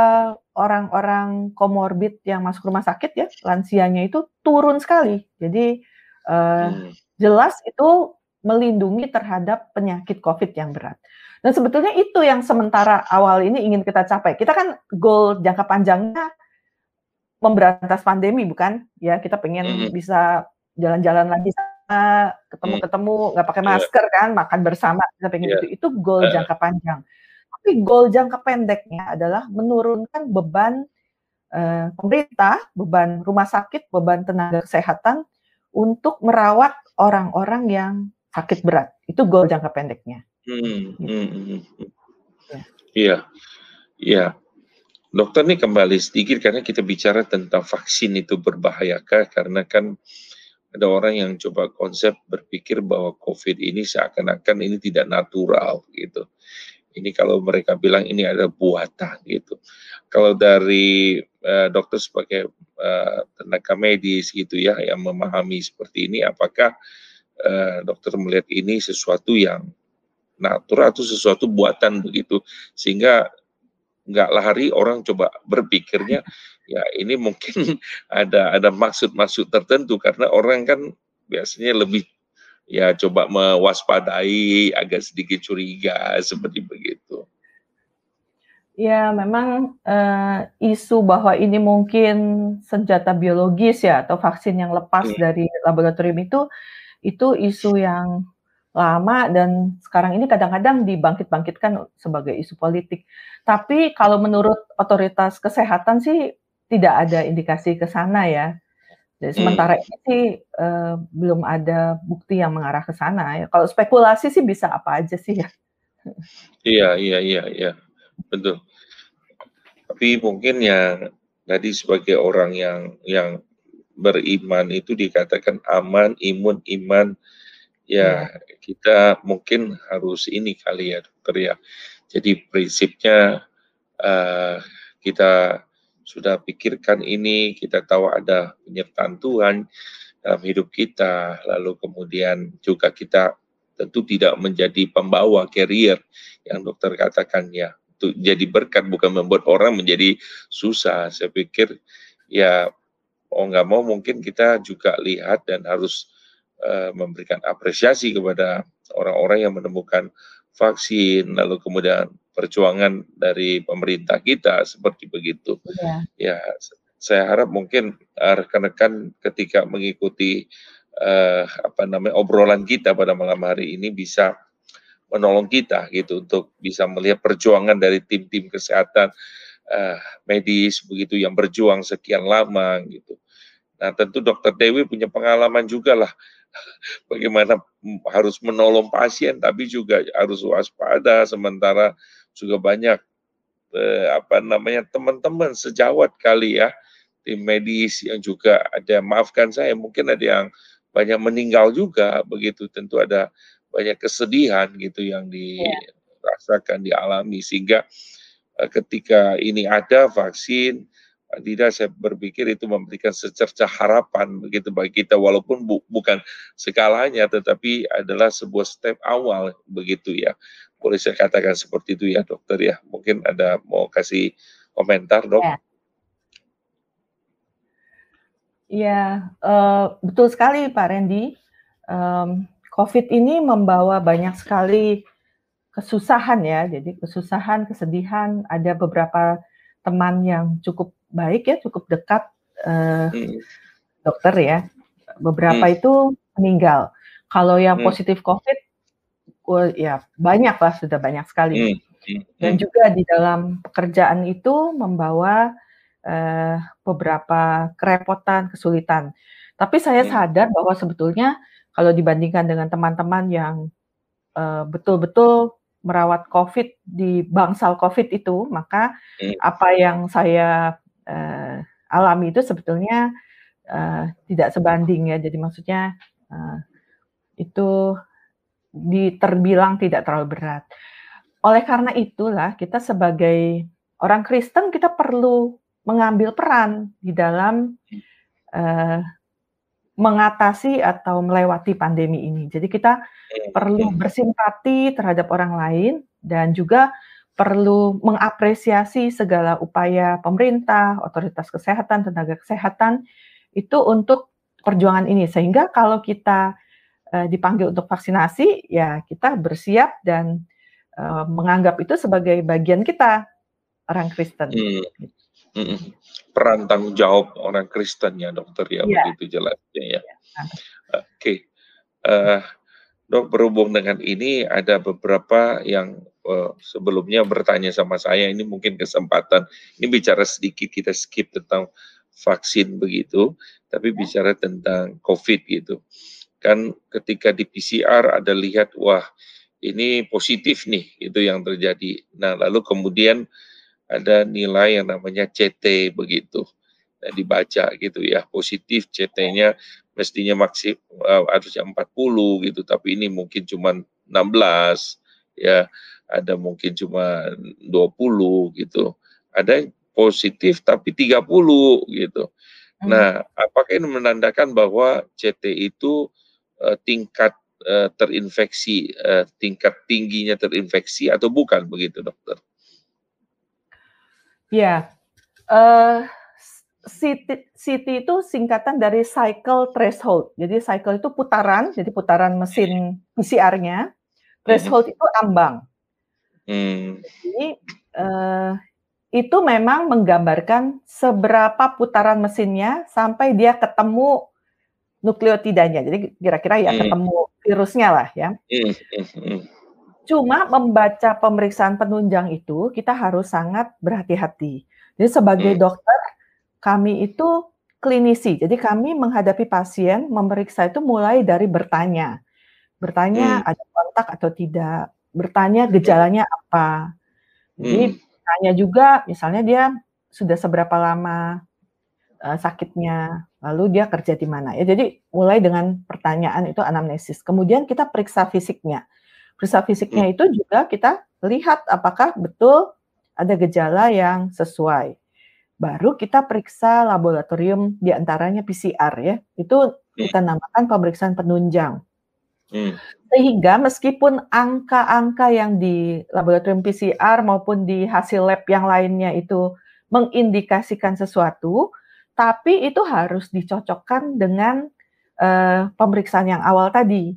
Speaker 2: orang-orang komorbid yang masuk rumah sakit ya lansianya itu turun sekali. Jadi uh, hmm. jelas itu melindungi terhadap penyakit COVID yang berat. Dan sebetulnya itu yang sementara awal ini ingin kita capai. Kita kan goal jangka panjangnya memberantas pandemi, bukan? Ya, kita pengen mm. bisa jalan-jalan lagi sama, ketemu-ketemu, mm. nggak pakai iya. masker kan, makan bersama, kita pengen yeah. itu. Itu goal jangka panjang. Tapi goal jangka pendeknya adalah menurunkan beban eh, pemerintah, beban rumah sakit, beban tenaga kesehatan untuk merawat orang-orang yang sakit berat. Itu goal jangka pendeknya. Hmm, gitu. hmm, hmm.
Speaker 1: Ya. Iya, iya. Dokter nih kembali sedikit karena kita bicara tentang vaksin itu berbahayakah karena kan ada orang yang coba konsep berpikir bahwa COVID ini seakan-akan ini tidak natural gitu. Ini kalau mereka bilang ini ada buatan gitu. Kalau dari uh, dokter sebagai uh, tenaga medis gitu ya yang memahami seperti ini, apakah uh, dokter melihat ini sesuatu yang natural atau sesuatu buatan begitu sehingga nggak lari orang coba berpikirnya ya ini mungkin ada ada maksud-maksud tertentu karena orang kan biasanya lebih ya coba mewaspadai agak sedikit curiga seperti begitu.
Speaker 2: Ya, memang uh, isu bahwa ini mungkin senjata biologis ya atau vaksin yang lepas hmm. dari laboratorium itu itu isu yang lama dan sekarang ini kadang-kadang dibangkit-bangkitkan sebagai isu politik. Tapi kalau menurut otoritas kesehatan sih tidak ada indikasi ke sana ya. Jadi sementara ini sih uh, belum ada bukti yang mengarah ke sana ya. Kalau spekulasi sih bisa apa aja sih ya.
Speaker 1: Iya, iya, iya, iya. Betul. Tapi mungkin ya tadi sebagai orang yang yang beriman itu dikatakan aman, imun, iman. Ya, ya. kita mungkin harus ini kali ya dokter ya. Jadi prinsipnya uh, kita sudah pikirkan ini, kita tahu ada penyertaan Tuhan dalam hidup kita, lalu kemudian juga kita tentu tidak menjadi pembawa carrier yang dokter katakan ya, jadi berkat bukan membuat orang menjadi susah. Saya pikir ya mau nggak mau mungkin kita juga lihat dan harus uh, memberikan apresiasi kepada orang-orang yang menemukan vaksin, lalu kemudian perjuangan dari pemerintah kita seperti begitu. Ya, ya saya harap mungkin rekan-rekan ketika mengikuti uh, apa namanya obrolan kita pada malam hari ini bisa menolong kita gitu untuk bisa melihat perjuangan dari tim-tim kesehatan uh, medis begitu yang berjuang sekian lama gitu. Nah tentu Dokter Dewi punya pengalaman juga lah. Bagaimana harus menolong pasien tapi juga harus waspada sementara juga banyak eh, apa namanya teman-teman sejawat kali ya tim medis yang juga ada maafkan saya mungkin ada yang banyak meninggal juga begitu. Tentu ada banyak kesedihan gitu yang ya. dirasakan dialami. Sehingga eh, ketika ini ada vaksin tidak saya berpikir itu memberikan secercah harapan begitu bagi kita walaupun bu, bukan sekalanya tetapi adalah sebuah step awal begitu ya. Boleh saya katakan seperti itu ya dokter ya? Mungkin ada mau kasih komentar dok? Ya,
Speaker 2: ya uh, betul sekali Pak Randy. Um, COVID ini membawa banyak sekali kesusahan ya. Jadi kesusahan kesedihan ada beberapa teman yang cukup baik ya, cukup dekat uh, hmm. dokter ya. Beberapa hmm. itu meninggal. Kalau yang hmm. positif COVID, well, ya banyak lah, sudah banyak sekali. Hmm. Hmm. Dan hmm. juga di dalam pekerjaan itu membawa uh, beberapa kerepotan, kesulitan. Tapi saya hmm. sadar bahwa sebetulnya kalau dibandingkan dengan teman-teman yang uh, betul-betul merawat COVID di bangsal COVID itu, maka hmm. apa yang saya uh, alami itu sebetulnya uh, tidak sebanding ya. Jadi maksudnya uh, itu diterbilang tidak terlalu berat. Oleh karena itulah kita sebagai orang Kristen kita perlu mengambil peran di dalam uh, mengatasi atau melewati pandemi ini. Jadi kita perlu bersimpati terhadap orang lain dan juga perlu mengapresiasi segala upaya pemerintah, otoritas kesehatan, tenaga kesehatan itu untuk perjuangan ini. Sehingga kalau kita uh, dipanggil untuk vaksinasi, ya kita bersiap dan uh, menganggap itu sebagai bagian kita orang Kristen. Hmm.
Speaker 1: Hmm. Peran tanggung jawab orang Kristen ya dokter ya, ya. begitu jelasnya ya. ya. Oke, okay. uh, eh, dok berhubung dengan ini ada beberapa yang sebelumnya bertanya sama saya ini mungkin kesempatan ini bicara sedikit kita skip tentang vaksin begitu, tapi ya. bicara tentang COVID gitu. Kan ketika di PCR ada lihat wah ini positif nih itu yang terjadi. Nah lalu kemudian ada nilai yang namanya CT begitu. Nah, dibaca gitu ya, positif CT-nya mestinya maksim uh, harusnya 40 gitu, tapi ini mungkin cuma 16 ya, ada mungkin cuma 20 gitu. Ada yang positif tapi 30 gitu. Hmm. Nah, apakah ini menandakan bahwa CT itu uh, tingkat uh, terinfeksi, uh, tingkat tingginya terinfeksi atau bukan begitu, dokter?
Speaker 2: Ya, uh, CT, CT itu singkatan dari cycle threshold. Jadi cycle itu putaran, jadi putaran mesin PCR-nya. Threshold itu ambang. Hmm. Jadi uh, itu memang menggambarkan seberapa putaran mesinnya sampai dia ketemu nukleotidanya. Jadi kira-kira ya hmm. ketemu virusnya lah ya. Hmm. Hmm. hmm. Cuma membaca pemeriksaan penunjang itu kita harus sangat berhati-hati. Jadi sebagai hmm. dokter kami itu klinisi. Jadi kami menghadapi pasien, memeriksa itu mulai dari bertanya. Bertanya
Speaker 1: Hmm.
Speaker 2: ada kontak atau tidak, bertanya gejalanya apa. Jadi
Speaker 1: Hmm.
Speaker 2: tanya juga misalnya dia sudah seberapa lama uh, sakitnya, lalu dia kerja di mana. Ya jadi mulai dengan pertanyaan itu anamnesis. Kemudian kita periksa fisiknya. Periksa fisiknya
Speaker 1: Hmm.
Speaker 2: itu juga kita lihat apakah betul ada gejala yang sesuai baru kita periksa laboratorium di antaranya PCR ya. Itu kita namakan pemeriksaan penunjang.
Speaker 1: Hmm.
Speaker 2: Sehingga meskipun angka-angka yang di laboratorium PCR maupun di hasil lab yang lainnya itu mengindikasikan sesuatu, tapi itu harus dicocokkan dengan uh, pemeriksaan yang awal tadi.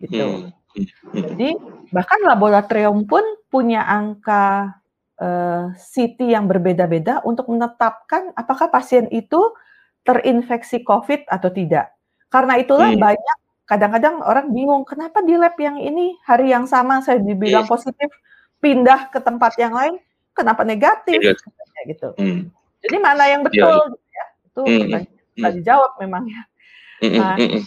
Speaker 2: Gitu.
Speaker 1: Hmm. Hmm.
Speaker 2: Jadi bahkan laboratorium pun punya angka uh, CT yang berbeda-beda untuk menetapkan apakah pasien itu terinfeksi COVID atau tidak. Karena itulah
Speaker 1: Hmm.
Speaker 2: banyak kadang-kadang orang bingung kenapa di lab yang ini hari yang sama saya dibilang
Speaker 1: Hmm.
Speaker 2: positif pindah ke tempat yang lain kenapa negatif
Speaker 1: Negatif.
Speaker 2: katanya gitu.
Speaker 1: Hmm.
Speaker 2: Jadi mana yang
Speaker 1: Iya,
Speaker 2: betul gitu ya? Itu
Speaker 1: Hmm.
Speaker 2: yang bisa
Speaker 1: Hmm.
Speaker 2: dijawab memang ya.
Speaker 1: Hmm.
Speaker 2: Nah,
Speaker 1: Hmm.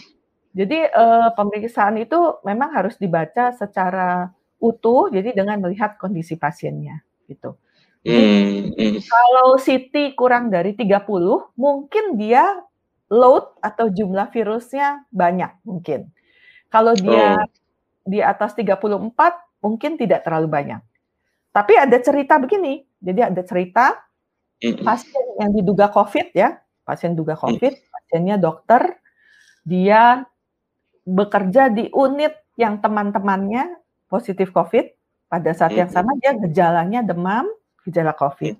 Speaker 2: jadi uh, pemeriksaan itu memang harus dibaca secara utuh jadi dengan melihat kondisi pasiennya gitu. Jadi
Speaker 1: Hmm. Hmm.
Speaker 2: kalau CT kurang dari 30, mungkin dia load atau jumlah virusnya banyak mungkin. Kalau dia
Speaker 1: Oh.
Speaker 2: di atas 34 mungkin tidak terlalu banyak. Tapi ada cerita begini, jadi ada cerita pasien yang diduga COVID ya, pasien duga. COVID, pasiennya dokter, dia bekerja di unit yang teman-temannya positif COVID, pada saat yang sama dia gejalanya demam, gejala COVID.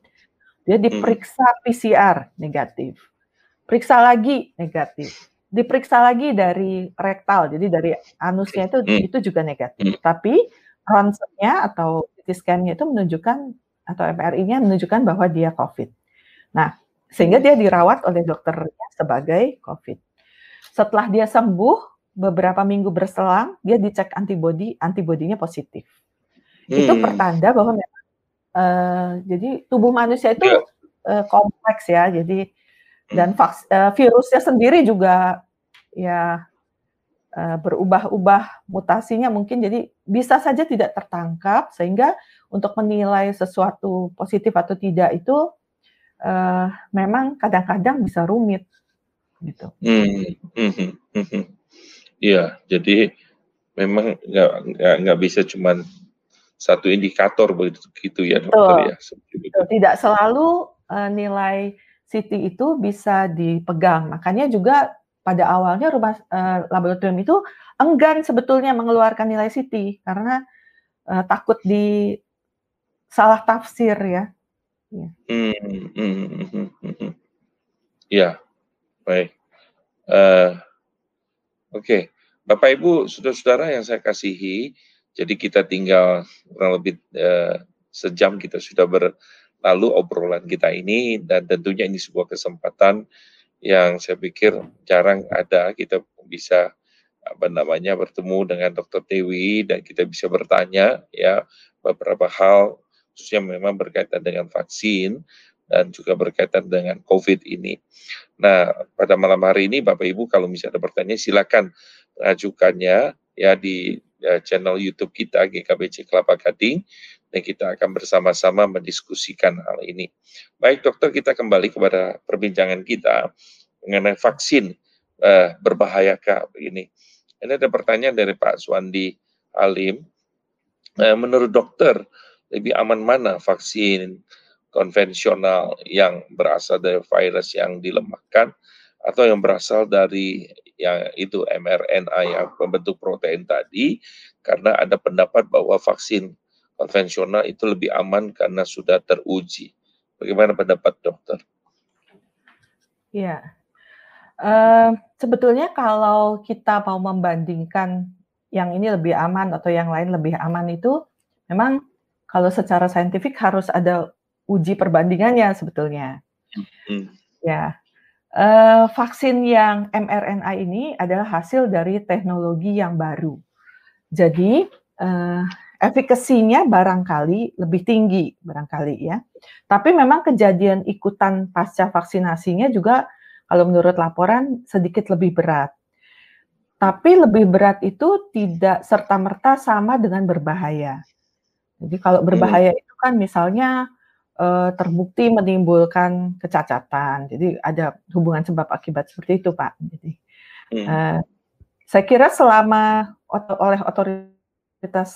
Speaker 2: Dia
Speaker 1: Hmm.
Speaker 2: diperiksa PCR negatif. Periksa lagi negatif. Diperiksa lagi dari rektal, jadi dari anusnya itu
Speaker 1: Hmm.
Speaker 2: itu juga negatif.
Speaker 1: Hmm.
Speaker 2: Tapi ronsennya atau CT scan-nya itu menunjukkan atau MRI-nya menunjukkan bahwa dia COVID. Nah, sehingga dia dirawat oleh dokternya sebagai COVID. Setelah dia sembuh, beberapa minggu berselang, dia dicek antibodi, antibodinya positif. Itu
Speaker 1: Hmm.
Speaker 2: pertanda bahwa memang uh, jadi tubuh manusia itu uh, kompleks ya. Jadi
Speaker 1: Hmm.
Speaker 2: Dan vaks, uh, virusnya sendiri juga ya uh, berubah-ubah mutasinya mungkin jadi bisa saja tidak tertangkap sehingga untuk menilai sesuatu positif atau tidak itu uh, memang kadang-kadang bisa rumit gitu.
Speaker 1: Hmm. Hmm. Hmm. Iya, jadi memang nggak nggak bisa cuman satu indikator begitu gitu ya dokter
Speaker 2: Betul.
Speaker 1: ya.
Speaker 2: Betul, Tidak selalu uh, nilai CT itu bisa dipegang. Makanya juga pada awalnya rumah uh, laboratorium itu enggan sebetulnya mengeluarkan nilai CT karena uh, takut di salah tafsir ya. Ya.
Speaker 1: Hmm. Hmm. Ya, baik. Uh, Oke, Bapak Ibu, saudara-saudara yang saya kasihi, jadi kita tinggal kurang lebih uh, sejam kita sudah berlalu obrolan kita ini dan tentunya ini sebuah kesempatan yang saya pikir jarang ada kita bisa apa namanya bertemu dengan Dr. Dewi dan kita bisa bertanya ya beberapa hal khususnya memang berkaitan dengan vaksin dan juga berkaitan dengan COVID ini. Nah, pada malam hari ini Bapak Ibu kalau misalnya ada pertanyaan silakan ajukannya ya di ya, channel YouTube kita GKBC Kelapa Gading dan kita akan bersama-sama mendiskusikan hal ini. Baik dokter, kita kembali kepada perbincangan kita mengenai vaksin uh, berbahayakah ini. Ini ada pertanyaan dari Pak Suwandi Alim. Uh, menurut dokter lebih aman mana vaksin konvensional yang berasal dari virus yang dilemahkan atau yang berasal dari yang itu mRNA yang membentuk protein tadi karena ada pendapat bahwa vaksin konvensional itu lebih aman karena sudah teruji. Bagaimana pendapat dokter?
Speaker 2: Ya, uh, sebetulnya kalau kita mau membandingkan yang ini lebih aman atau yang lain lebih aman itu, memang kalau secara saintifik harus ada uji perbandingannya sebetulnya. Hmm. Ya, uh, vaksin yang mRNA ini adalah hasil dari teknologi yang baru. Jadi uh, efikasinya barangkali lebih tinggi barangkali ya. Tapi memang kejadian ikutan pasca vaksinasinya juga kalau menurut laporan sedikit lebih berat. Tapi lebih berat itu tidak serta-merta sama dengan berbahaya. Jadi kalau hmm. berbahaya hmm. itu kan misalnya uh, terbukti menimbulkan kecacatan. Jadi ada hubungan sebab akibat seperti itu, Pak. Jadi hmm. uh, saya kira selama oleh otoritas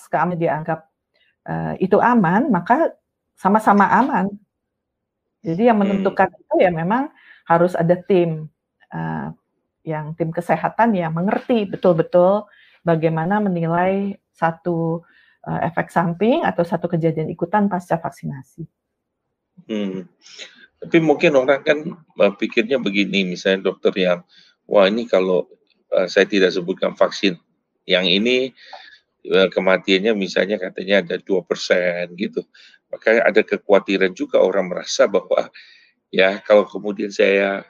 Speaker 2: keamanan dianggap uh, itu aman, maka sama-sama aman. Jadi yang hmm. menentukan itu ya memang harus ada tim uh, yang tim kesehatan yang mengerti betul-betul bagaimana menilai satu uh, efek samping atau satu kejadian ikutan pasca vaksinasi.
Speaker 1: Hmm. Tapi mungkin orang kan uh, pikirnya begini, misalnya dokter yang, wah ini kalau uh, saya tidak sebutkan vaksin, yang ini kematiannya misalnya katanya ada dua persen gitu. Makanya ada kekhawatiran juga orang merasa bahwa ya kalau kemudian saya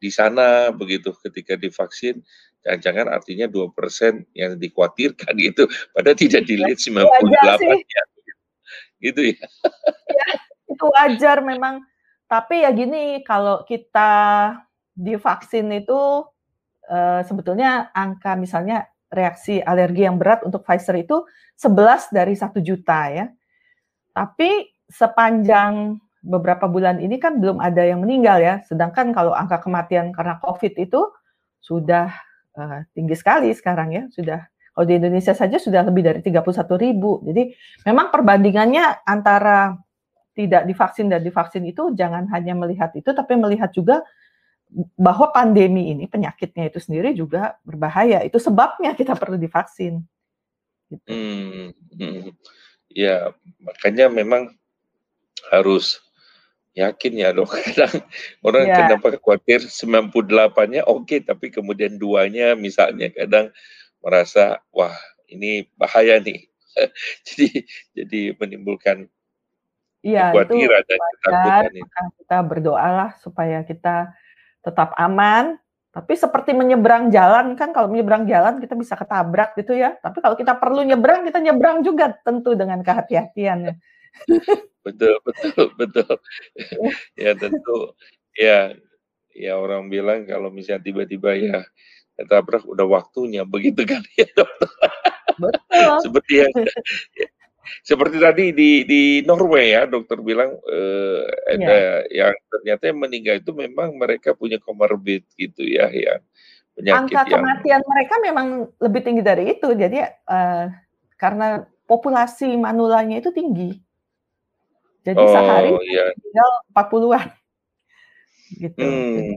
Speaker 1: di sana begitu ketika divaksin, jangan-jangan artinya dua persen yang dikhawatirkan gitu, padahal tidak dilihat 98 ya. Gitu ya.
Speaker 2: ya itu wajar memang. Tapi ya gini, kalau kita divaksin itu uh, sebetulnya angka misalnya reaksi alergi yang berat untuk Pfizer itu 11 dari satu juta ya. Tapi sepanjang beberapa bulan ini kan belum ada yang meninggal ya. Sedangkan kalau angka kematian karena COVID itu sudah uh, tinggi sekali sekarang ya. Sudah kalau di Indonesia saja sudah lebih dari 31 ribu. Jadi memang perbandingannya antara tidak divaksin dan divaksin itu jangan hanya melihat itu, tapi melihat juga bahwa pandemi ini penyakitnya itu sendiri juga berbahaya. Itu sebabnya kita perlu divaksin.
Speaker 1: Gitu. Hmm, hmm. Ya, makanya memang harus yakin ya dok. Kadang orang ya. kenapa khawatir 98-nya oke, okay, tapi kemudian duanya misalnya kadang merasa wah ini bahaya nih. jadi jadi menimbulkan
Speaker 2: Iya, itu wajar, maka kita berdoalah supaya kita tetap aman. Tapi seperti menyeberang jalan kan kalau menyeberang jalan kita bisa ketabrak gitu ya. Tapi kalau kita perlu nyebrang, kita nyebrang juga tentu dengan kehati-hatian ya.
Speaker 1: Betul, betul, betul. ya tentu ya ya orang bilang kalau misalnya tiba-tiba ya ketabrak udah waktunya begitu kan ya dokter. Betul. Seperti yang seperti tadi di di Norway ya dokter bilang uh, ada yeah. yang ternyata yang meninggal itu memang mereka punya komorbid gitu ya ya
Speaker 2: penyakit angka yang... kematian mereka memang lebih tinggi dari itu jadi uh, karena populasi manulanya itu tinggi jadi oh, sehari iya. tinggal 40-an gitu hmm.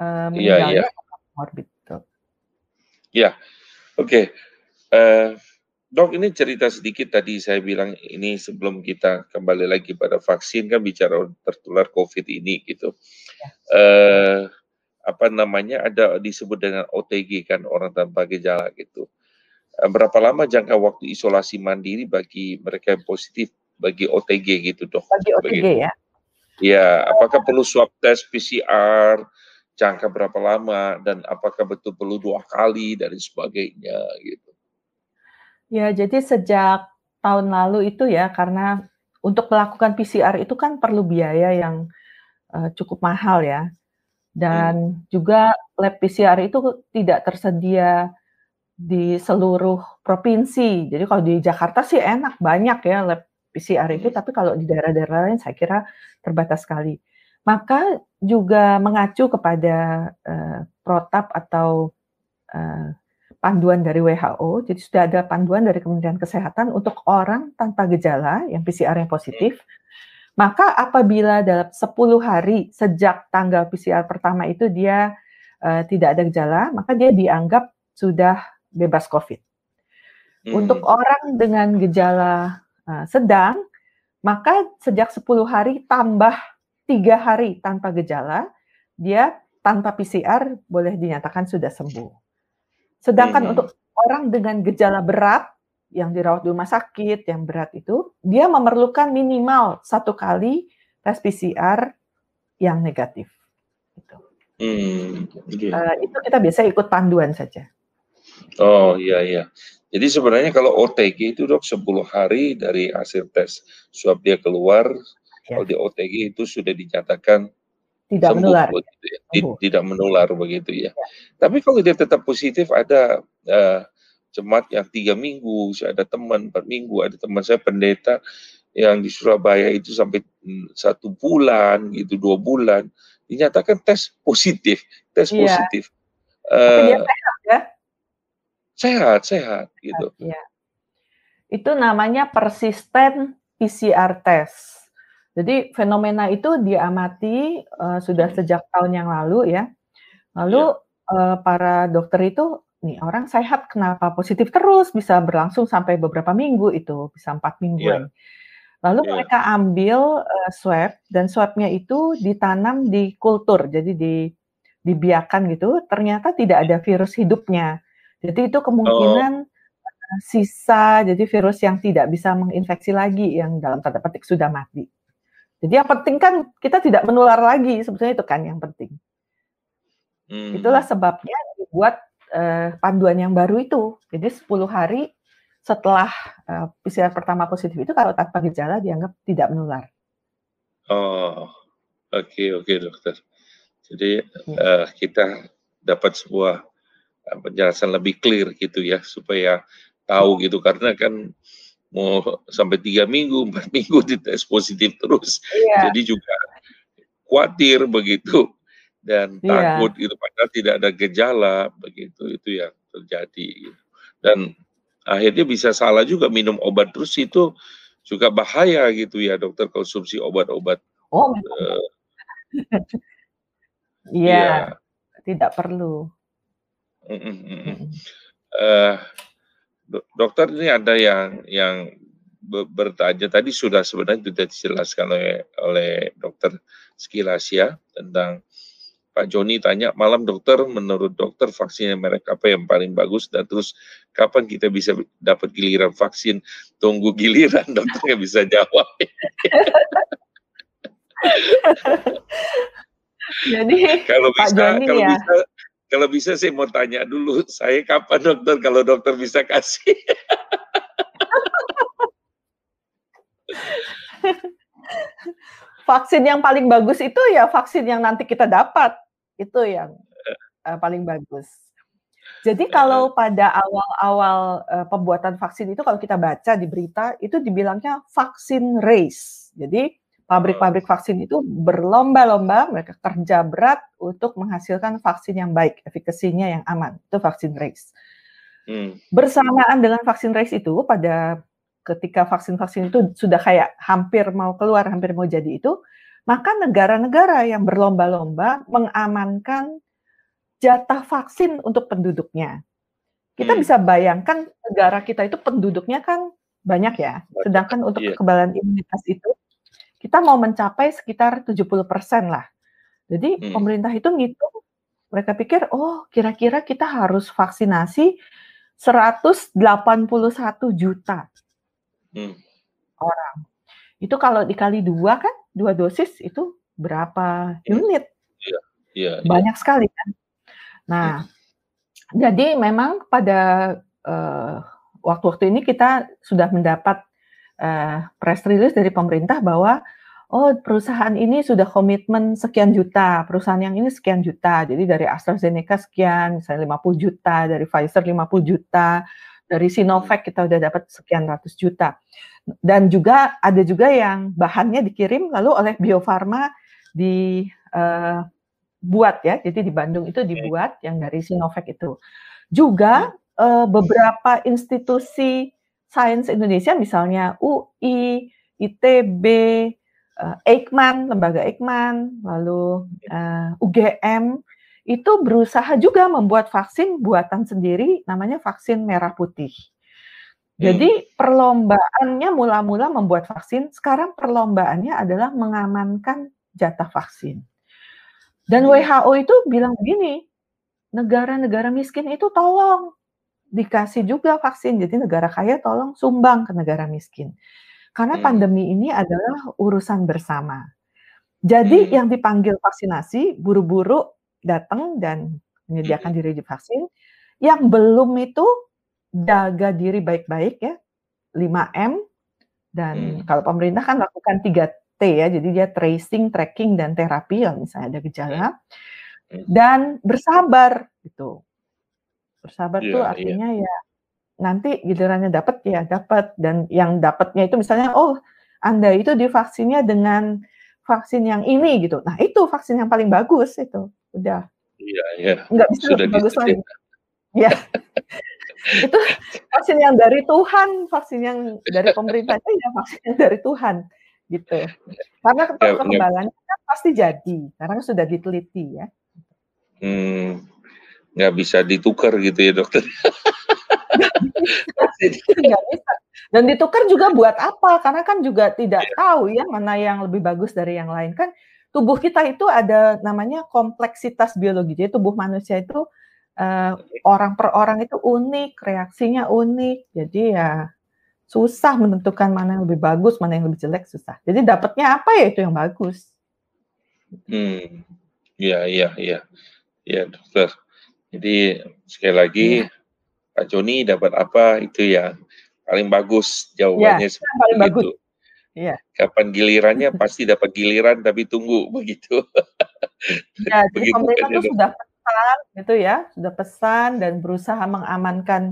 Speaker 2: uh, meninggalnya iya, iya. komorbid
Speaker 1: ya oke okay. uh, Dok, ini cerita sedikit tadi saya bilang ini sebelum kita kembali lagi pada vaksin kan bicara tertular COVID ini gitu. Ya. Eh, apa namanya ada disebut dengan OTG kan orang tanpa gejala gitu. Eh, berapa lama jangka waktu isolasi mandiri bagi mereka yang positif bagi OTG gitu dok?
Speaker 2: Bagi OTG Begitu. ya?
Speaker 1: Ya, apakah perlu swab tes PCR? Jangka berapa lama dan apakah betul perlu dua kali dan sebagainya gitu?
Speaker 2: Ya, jadi sejak tahun lalu itu ya, karena untuk melakukan PCR itu kan perlu biaya yang uh, cukup mahal ya. Dan hmm. juga lab PCR itu tidak tersedia di seluruh provinsi. Jadi kalau di Jakarta sih enak, banyak ya lab PCR itu, hmm. tapi kalau di daerah-daerah lain saya kira terbatas sekali. Maka juga mengacu kepada uh, protap atau uh, panduan dari WHO, jadi sudah ada panduan dari Kementerian Kesehatan untuk orang tanpa gejala yang PCR yang positif, maka apabila dalam 10 hari sejak tanggal PCR pertama itu dia uh, tidak ada gejala, maka dia dianggap sudah bebas COVID. Hmm. Untuk orang dengan gejala uh, sedang, maka sejak 10 hari tambah tiga hari tanpa gejala, dia tanpa PCR boleh dinyatakan sudah sembuh. Sedangkan hmm. untuk orang dengan gejala berat yang dirawat di rumah sakit yang berat itu, dia memerlukan minimal satu kali tes PCR yang negatif. Gitu. Hmm, okay. uh, itu kita biasa ikut panduan saja.
Speaker 1: Oh iya iya. Jadi sebenarnya kalau OTG itu dok 10 hari dari hasil tes swab dia keluar, ya. kalau di OTG itu sudah dinyatakan
Speaker 2: tidak
Speaker 1: sembuh
Speaker 2: menular.
Speaker 1: begitu ya. Tidak menular begitu ya. ya. Tapi kalau dia tetap positif ada uh, jemaat yang tiga minggu, saya ada teman empat minggu, ada teman saya pendeta yang di Surabaya itu sampai hmm, satu bulan gitu, dua bulan dinyatakan tes positif, tes ya. positif.
Speaker 2: Tapi uh, dia sehat ya?
Speaker 1: Sehat, sehat gitu.
Speaker 2: Ya. Itu namanya persisten PCR test. Jadi fenomena itu diamati uh, sudah hmm. sejak tahun yang lalu ya. Lalu ya. uh, para dokter itu, nih orang sehat kenapa positif terus bisa berlangsung sampai beberapa minggu itu, bisa empat mingguan. Ya. Lalu ya. mereka ambil uh, swab dan swabnya itu ditanam di kultur, jadi di dibiarkan gitu. Ternyata tidak ada virus hidupnya. Jadi itu kemungkinan oh sisa jadi virus yang tidak bisa menginfeksi lagi yang dalam tanda petik sudah mati. Jadi yang penting kan kita tidak menular lagi, sebetulnya itu kan yang penting. Hmm. Itulah sebabnya dibuat uh, panduan yang baru itu. Jadi 10 hari setelah uh, eh, PCR pertama positif itu kalau tanpa gejala dianggap tidak menular.
Speaker 1: Oh, oke okay, oke okay, dokter. Jadi ya. uh, kita dapat sebuah penjelasan lebih clear gitu ya supaya tahu gitu karena kan mau sampai tiga minggu, empat minggu dites positif terus. Iya. Jadi juga khawatir begitu dan iya. takut gitu padahal tidak ada gejala begitu itu yang terjadi. Gitu. Dan akhirnya bisa salah juga minum obat terus itu juga bahaya gitu ya dokter konsumsi obat-obat.
Speaker 2: Oh, uh, iya, tidak perlu.
Speaker 1: Uh, uh, uh, dokter ini ada yang yang bertanya tadi sudah sebenarnya sudah dijelaskan oleh oleh dokter sekilas ya tentang Pak Joni tanya malam dokter menurut dokter vaksin yang merek apa yang paling bagus? Dan terus kapan kita bisa dapat giliran vaksin? Tunggu giliran dokter nggak bisa jawab.
Speaker 2: Jadi
Speaker 1: kalau bisa Joni kalau ya. bisa kalau bisa saya mau tanya dulu, saya kapan dokter kalau dokter bisa kasih.
Speaker 2: vaksin yang paling bagus itu ya vaksin yang nanti kita dapat. Itu yang uh, paling bagus. Jadi kalau pada awal-awal uh, pembuatan vaksin itu kalau kita baca di berita itu dibilangnya vaksin race. Jadi Pabrik-pabrik vaksin itu berlomba-lomba, mereka kerja berat untuk menghasilkan vaksin yang baik, efikasinya yang aman. Itu vaksin race. Hmm. Bersamaan dengan vaksin race itu, pada ketika vaksin-vaksin itu sudah kayak hampir mau keluar, hampir mau jadi itu, maka negara-negara yang berlomba-lomba mengamankan jatah vaksin untuk penduduknya. Kita hmm. bisa bayangkan negara kita itu penduduknya kan banyak ya, sedangkan untuk yeah. kekebalan imunitas itu kita mau mencapai sekitar 70% lah. Jadi hmm. pemerintah itu ngitung, mereka pikir, oh kira-kira kita harus vaksinasi 181 juta hmm. orang. Itu kalau dikali dua kan, dua dosis itu berapa hmm. unit? Iya, iya, iya. Banyak sekali kan. Nah, hmm. jadi memang pada uh, waktu-waktu ini kita sudah mendapat uh, press release dari pemerintah bahwa oh perusahaan ini sudah komitmen sekian juta, perusahaan yang ini sekian juta. Jadi dari AstraZeneca sekian, misalnya 50 juta, dari Pfizer 50 juta, dari Sinovac kita udah dapat sekian ratus juta. Dan juga ada juga yang bahannya dikirim lalu oleh Bio Farma dibuat uh, ya. Jadi di Bandung itu dibuat yang dari Sinovac itu. Juga uh, beberapa institusi Sains Indonesia misalnya UI, ITB, uh, Eijkman, lembaga Eijkman, lalu uh, eh, UGM itu berusaha juga membuat vaksin buatan sendiri namanya vaksin merah putih. Jadi hmm. perlombaannya mula-mula membuat vaksin, sekarang perlombaannya adalah mengamankan jatah vaksin. Dan hmm. WHO itu bilang begini, negara-negara miskin itu tolong dikasih juga vaksin. Jadi negara kaya tolong sumbang ke negara miskin. Karena hmm. pandemi ini adalah urusan bersama. Jadi hmm. yang dipanggil vaksinasi buru-buru datang dan menyediakan hmm. diri divaksin. Yang belum itu jaga diri baik-baik ya, 5M dan hmm. kalau pemerintah kan lakukan 3T ya, jadi dia tracing, tracking, dan terapi kalau misalnya ada gejala. Dan bersabar gitu. Bersabar tuh
Speaker 1: Iya
Speaker 2: artinya ya nanti gilirannya dapat ya dapat dan yang dapatnya itu misalnya, "Oh, Anda itu divaksinnya dengan vaksin yang ini," gitu. Nah, itu vaksin yang paling bagus itu, udah.
Speaker 1: Iya iya,
Speaker 2: Nggak bisa
Speaker 1: sudah
Speaker 2: bagus lagi. Iya. Itu vaksin yang dari Tuhan, vaksin yang dari pemerintah itu ya vaksin yang dari Tuhan, gitu. Karena
Speaker 1: Ya ya
Speaker 2: kekebalannya kan pasti jadi, karena sudah diteliti ya.
Speaker 1: Mmm, nggak bisa ditukar gitu ya, Dokter?
Speaker 2: Nggak bisa. Dan ditukar juga buat apa? Karena kan juga tidak
Speaker 1: Iya.
Speaker 2: tahu ya mana yang lebih bagus dari yang lain. Kan tubuh kita itu ada namanya kompleksitas biologi. Jadi tubuh manusia itu, eee, orang per orang itu unik, reaksinya unik. Jadi ya susah menentukan mana yang lebih bagus, mana yang lebih jelek, susah. Jadi dapatnya apa, ya itu yang bagus.
Speaker 1: Mmm, iya iya iya. Iya, Dokter. Jadi sekali lagi
Speaker 2: Iya.
Speaker 1: Pak Joni dapat apa, itu yang paling bagus, jawabannya
Speaker 2: itu yang
Speaker 1: seperti
Speaker 2: paling bagus.
Speaker 1: itu.
Speaker 2: Iya.
Speaker 1: Kapan gilirannya pasti dapat giliran tapi tunggu, begitu.
Speaker 2: Ya, jadi
Speaker 1: kan
Speaker 2: pemerintah
Speaker 1: ya,
Speaker 2: tuh
Speaker 1: Dok?
Speaker 2: sudah pesan gitu ya, sudah pesan dan berusaha mengamankan,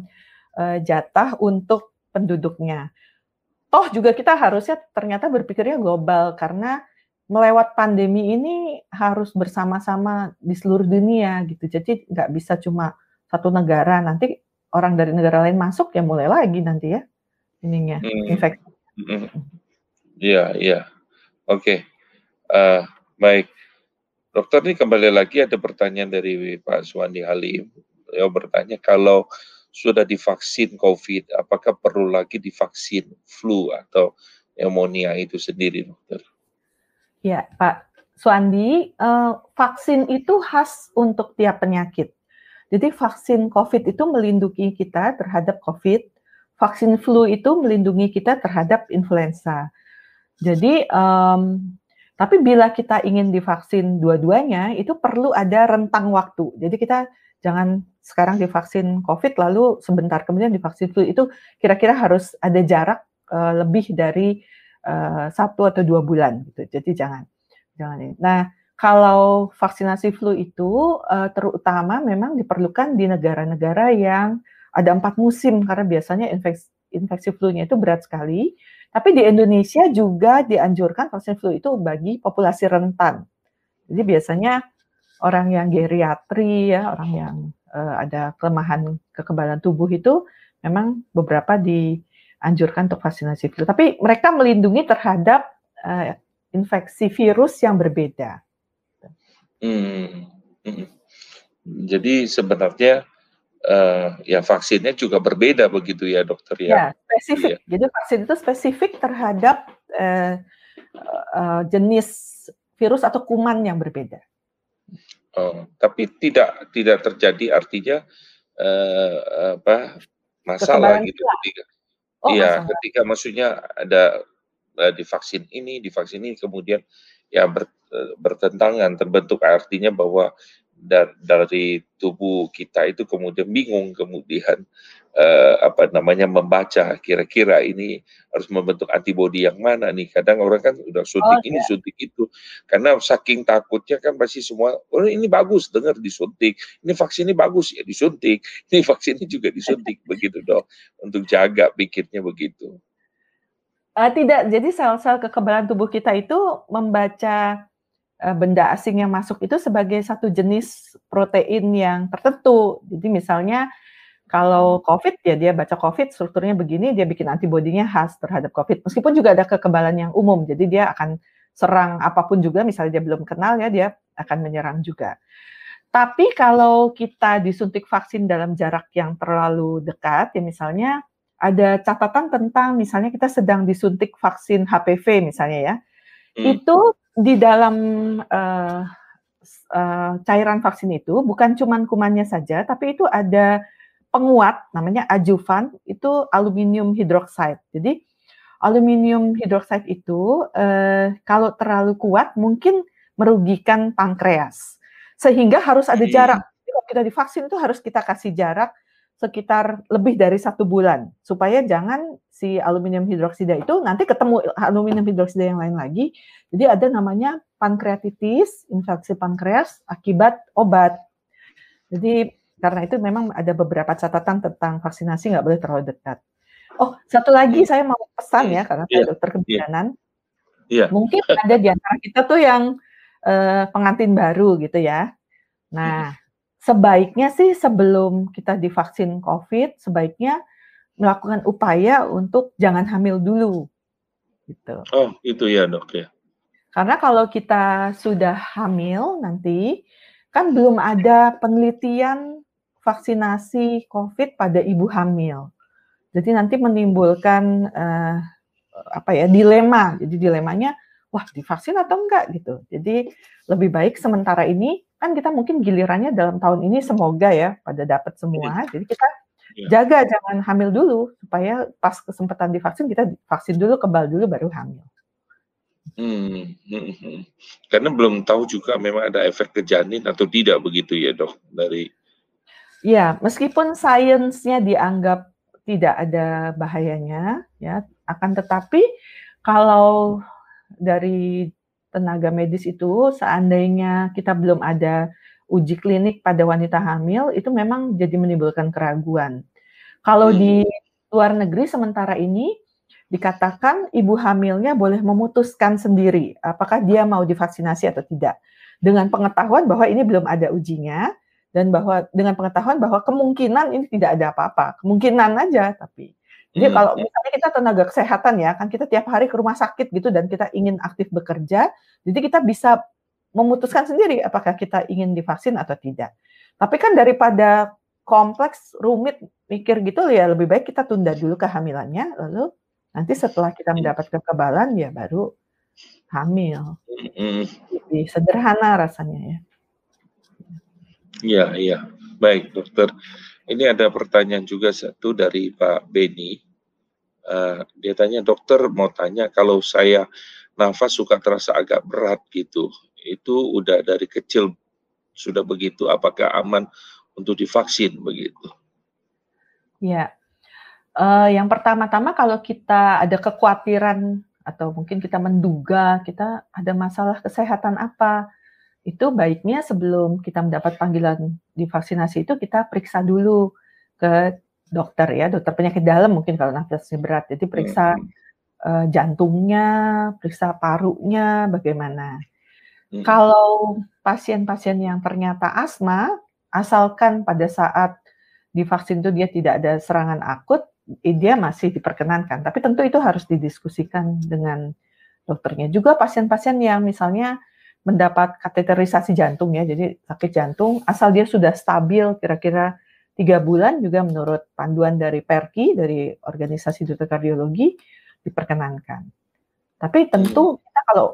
Speaker 2: eee, jatah untuk penduduknya. Toh juga kita harusnya ternyata berpikirnya global, karena melewat pandemi ini harus bersama-sama di seluruh dunia gitu. Jadi nggak bisa cuma satu negara, nanti orang dari negara lain masuk, ya mulai lagi nanti ya ininya,
Speaker 1: Mmm,
Speaker 2: infeksi.
Speaker 1: mhm. Iya iya. Oke, eee, baik. Dokter nih kembali lagi ada pertanyaan dari Pak Suwandi Halim. Beliau bertanya, "Kalau sudah divaksin COVID, apakah perlu lagi divaksin flu atau pneumonia itu sendiri, Dokter?"
Speaker 2: Ya, Pak Suwandi, eee, vaksin itu khas untuk tiap penyakit. Jadi vaksin COVID itu melindungi kita terhadap COVID, vaksin flu itu melindungi kita terhadap influenza. Jadi, mmm, tapi bila kita ingin divaksin dua-duanya, itu perlu ada rentang waktu. Jadi kita jangan sekarang divaksin COVID, lalu sebentar kemudian divaksin flu, itu kira-kira harus ada jarak, eee, lebih dari, eee, 1 atau 2 bulan gitu. Jadi jangan jangan ini. Nah, kalau vaksinasi flu itu, eee, terutama memang diperlukan di negara-negara yang ada 4 musim, karena biasanya infeks infeksi flu-nya itu berat sekali. Tapi di Indonesia juga dianjurkan vaksin flu itu bagi populasi rentan. Jadi biasanya orang yang geriatri ya, orang yang, eee, ada kelemahan kekebalan tubuh itu memang beberapa dianjurkan untuk vaksinasi flu. Tapi mereka melindungi terhadap, eee, infeksi virus yang berbeda.
Speaker 1: Mmm, mhm. Jadi sebenarnya, eee, ya vaksinnya juga berbeda begitu ya, Dokter, ya?
Speaker 2: Ya, spesifik.
Speaker 1: Iya.
Speaker 2: Jadi vaksin itu spesifik terhadap, eee eee, jenis virus atau kuman yang berbeda.
Speaker 1: Oh, tapi tidak tidak terjadi artinya, eee, apa, masalah gitu
Speaker 2: tulang. Oh,
Speaker 1: iya,
Speaker 2: masalah.
Speaker 1: ketika maksudnya ada, eee, divaksin ini, divaksin ini, kemudian ya ber eee, bertentangan, terbentuk artinya bahwa da dari tubuh kita itu kemudian bingung, kemudian, eee, apa namanya, membaca kira-kira ini harus membentuk antibodi yang mana nih. Kadang orang kan udah
Speaker 2: Oh,
Speaker 1: suntik ini,
Speaker 2: iya.
Speaker 1: suntik itu, karena saking takutnya kan pasti semua, "Oh, ini bagus, dengar disuntik, ini vaksin ini bagus, ya disuntik, ini vaksin ini juga disuntik," begitu dong, untuk jaga pikirnya begitu.
Speaker 2: Eee, tidak. Jadi sel-sel kekebalan tubuh kita itu membaca, benda asing yang masuk itu sebagai satu jenis protein yang tertentu. Jadi misalnya kalau COVID, ya dia baca COVID strukturnya begini, dia bikin antibodinya khas terhadap COVID. Meskipun juga ada kekebalan yang umum, jadi dia akan serang apa pun juga, misalnya dia belum kenal ya, dia akan menyerang juga. Tapi kalau kita disuntik vaksin dalam jarak yang terlalu dekat, ya misalnya ada catatan tentang misalnya kita sedang disuntik vaksin HPV misalnya ya,
Speaker 1: Mmm.
Speaker 2: itu di dalam, s eee, cairan vaksin itu bukan cuman kumannya saja, tapi itu ada penguat namanya adjuvan, itu aluminium hidroksida. Jadi aluminium hidroksida itu, eee, kalau terlalu kuat mungkin merugikan pankreas, sehingga harus ada jarak. Jadi kalau kita divaksin itu harus kita kasih jarak sekitar lebih dari satu bulan supaya jangan si aluminium hidroksida itu nanti ketemu aluminium hidroksida yang lain lagi. Jadi ada namanya pankreatitis, infeksi pankreas akibat obat. Jadi karena itu memang ada beberapa catatan tentang vaksinasi nggak boleh terlalu dekat. Oh, satu lagi saya mau pesan ya karena saya yeah. dokter iya. kebidanan. Yeah. Mungkin ada di antara kita tuh yang uh, pengantin baru gitu ya. Nah, sebaiknya sih sebelum kita divaksin COVID, sebaiknya melakukan upaya untuk jangan hamil dulu.
Speaker 1: Gitu. Oh, itu ya, Dok ya.
Speaker 2: Karena kalau kita sudah hamil nanti kan belum ada penelitian vaksinasi COVID pada ibu hamil. Jadi nanti menimbulkan uh, apa ya dilema. Jadi dilemanya, wah divaksin atau enggak gitu. Jadi lebih baik sementara ini kan kita mungkin gilirannya dalam tahun ini semoga ya pada dapat semua. Jadi kita Ya. Jaga jangan hamil dulu supaya pas kesempatan divaksin kita vaksin dulu kebal dulu baru hamil.
Speaker 1: Hmm, hmm, hmm. Karena belum tahu juga memang ada efek ke janin atau tidak begitu ya dok dari.
Speaker 2: Ya meskipun sainsnya dianggap tidak ada bahayanya ya akan tetapi kalau dari tenaga medis itu seandainya kita belum ada uji klinik pada wanita hamil itu memang jadi menimbulkan keraguan. Kalau hmm. di luar negeri sementara ini dikatakan ibu hamilnya boleh memutuskan sendiri apakah dia mau divaksinasi atau tidak dengan pengetahuan bahwa ini belum ada ujinya dan bahwa dengan pengetahuan bahwa kemungkinan ini tidak ada apa-apa kemungkinan aja tapi jadi hmm. kalau misalnya kita tenaga kesehatan ya kan kita tiap hari ke rumah sakit gitu dan kita ingin aktif bekerja jadi kita bisa memutuskan sendiri apakah kita ingin divaksin atau tidak. Tapi kan daripada kompleks, rumit, mikir gitu ya lebih baik kita tunda dulu kehamilannya, lalu nanti setelah kita mendapat kekebalan ya baru hamil. Lebih sederhana rasanya ya.
Speaker 1: Iya, iya. Baik, dokter. Ini ada pertanyaan juga satu dari Pak Beni. Uh, dia tanya, dokter mau tanya kalau saya nafas suka terasa agak berat gitu, itu udah dari kecil sudah begitu, apakah aman untuk divaksin begitu?
Speaker 2: Ya, uh, yang pertama-tama kalau kita ada kekhawatiran atau mungkin kita menduga kita ada masalah kesehatan apa, itu baiknya sebelum kita mendapat panggilan divaksinasi itu kita periksa dulu ke dokter ya, dokter penyakit dalam mungkin kalau nafasnya berat, jadi periksa hmm. uh, jantungnya, periksa parunya, bagaimana. Hmm. Kalau pasien-pasien yang ternyata asma, asalkan pada saat divaksin itu dia tidak ada serangan akut, dia masih diperkenankan. Tapi tentu itu harus didiskusikan dengan dokternya. Juga pasien-pasien yang misalnya mendapat kateterisasi jantung ya, jadi sakit jantung, asal dia sudah stabil kira-kira tiga bulan juga menurut panduan dari PERKI, dari Organisasi Dokter Kardiologi, diperkenankan. Tapi tentu kita kalau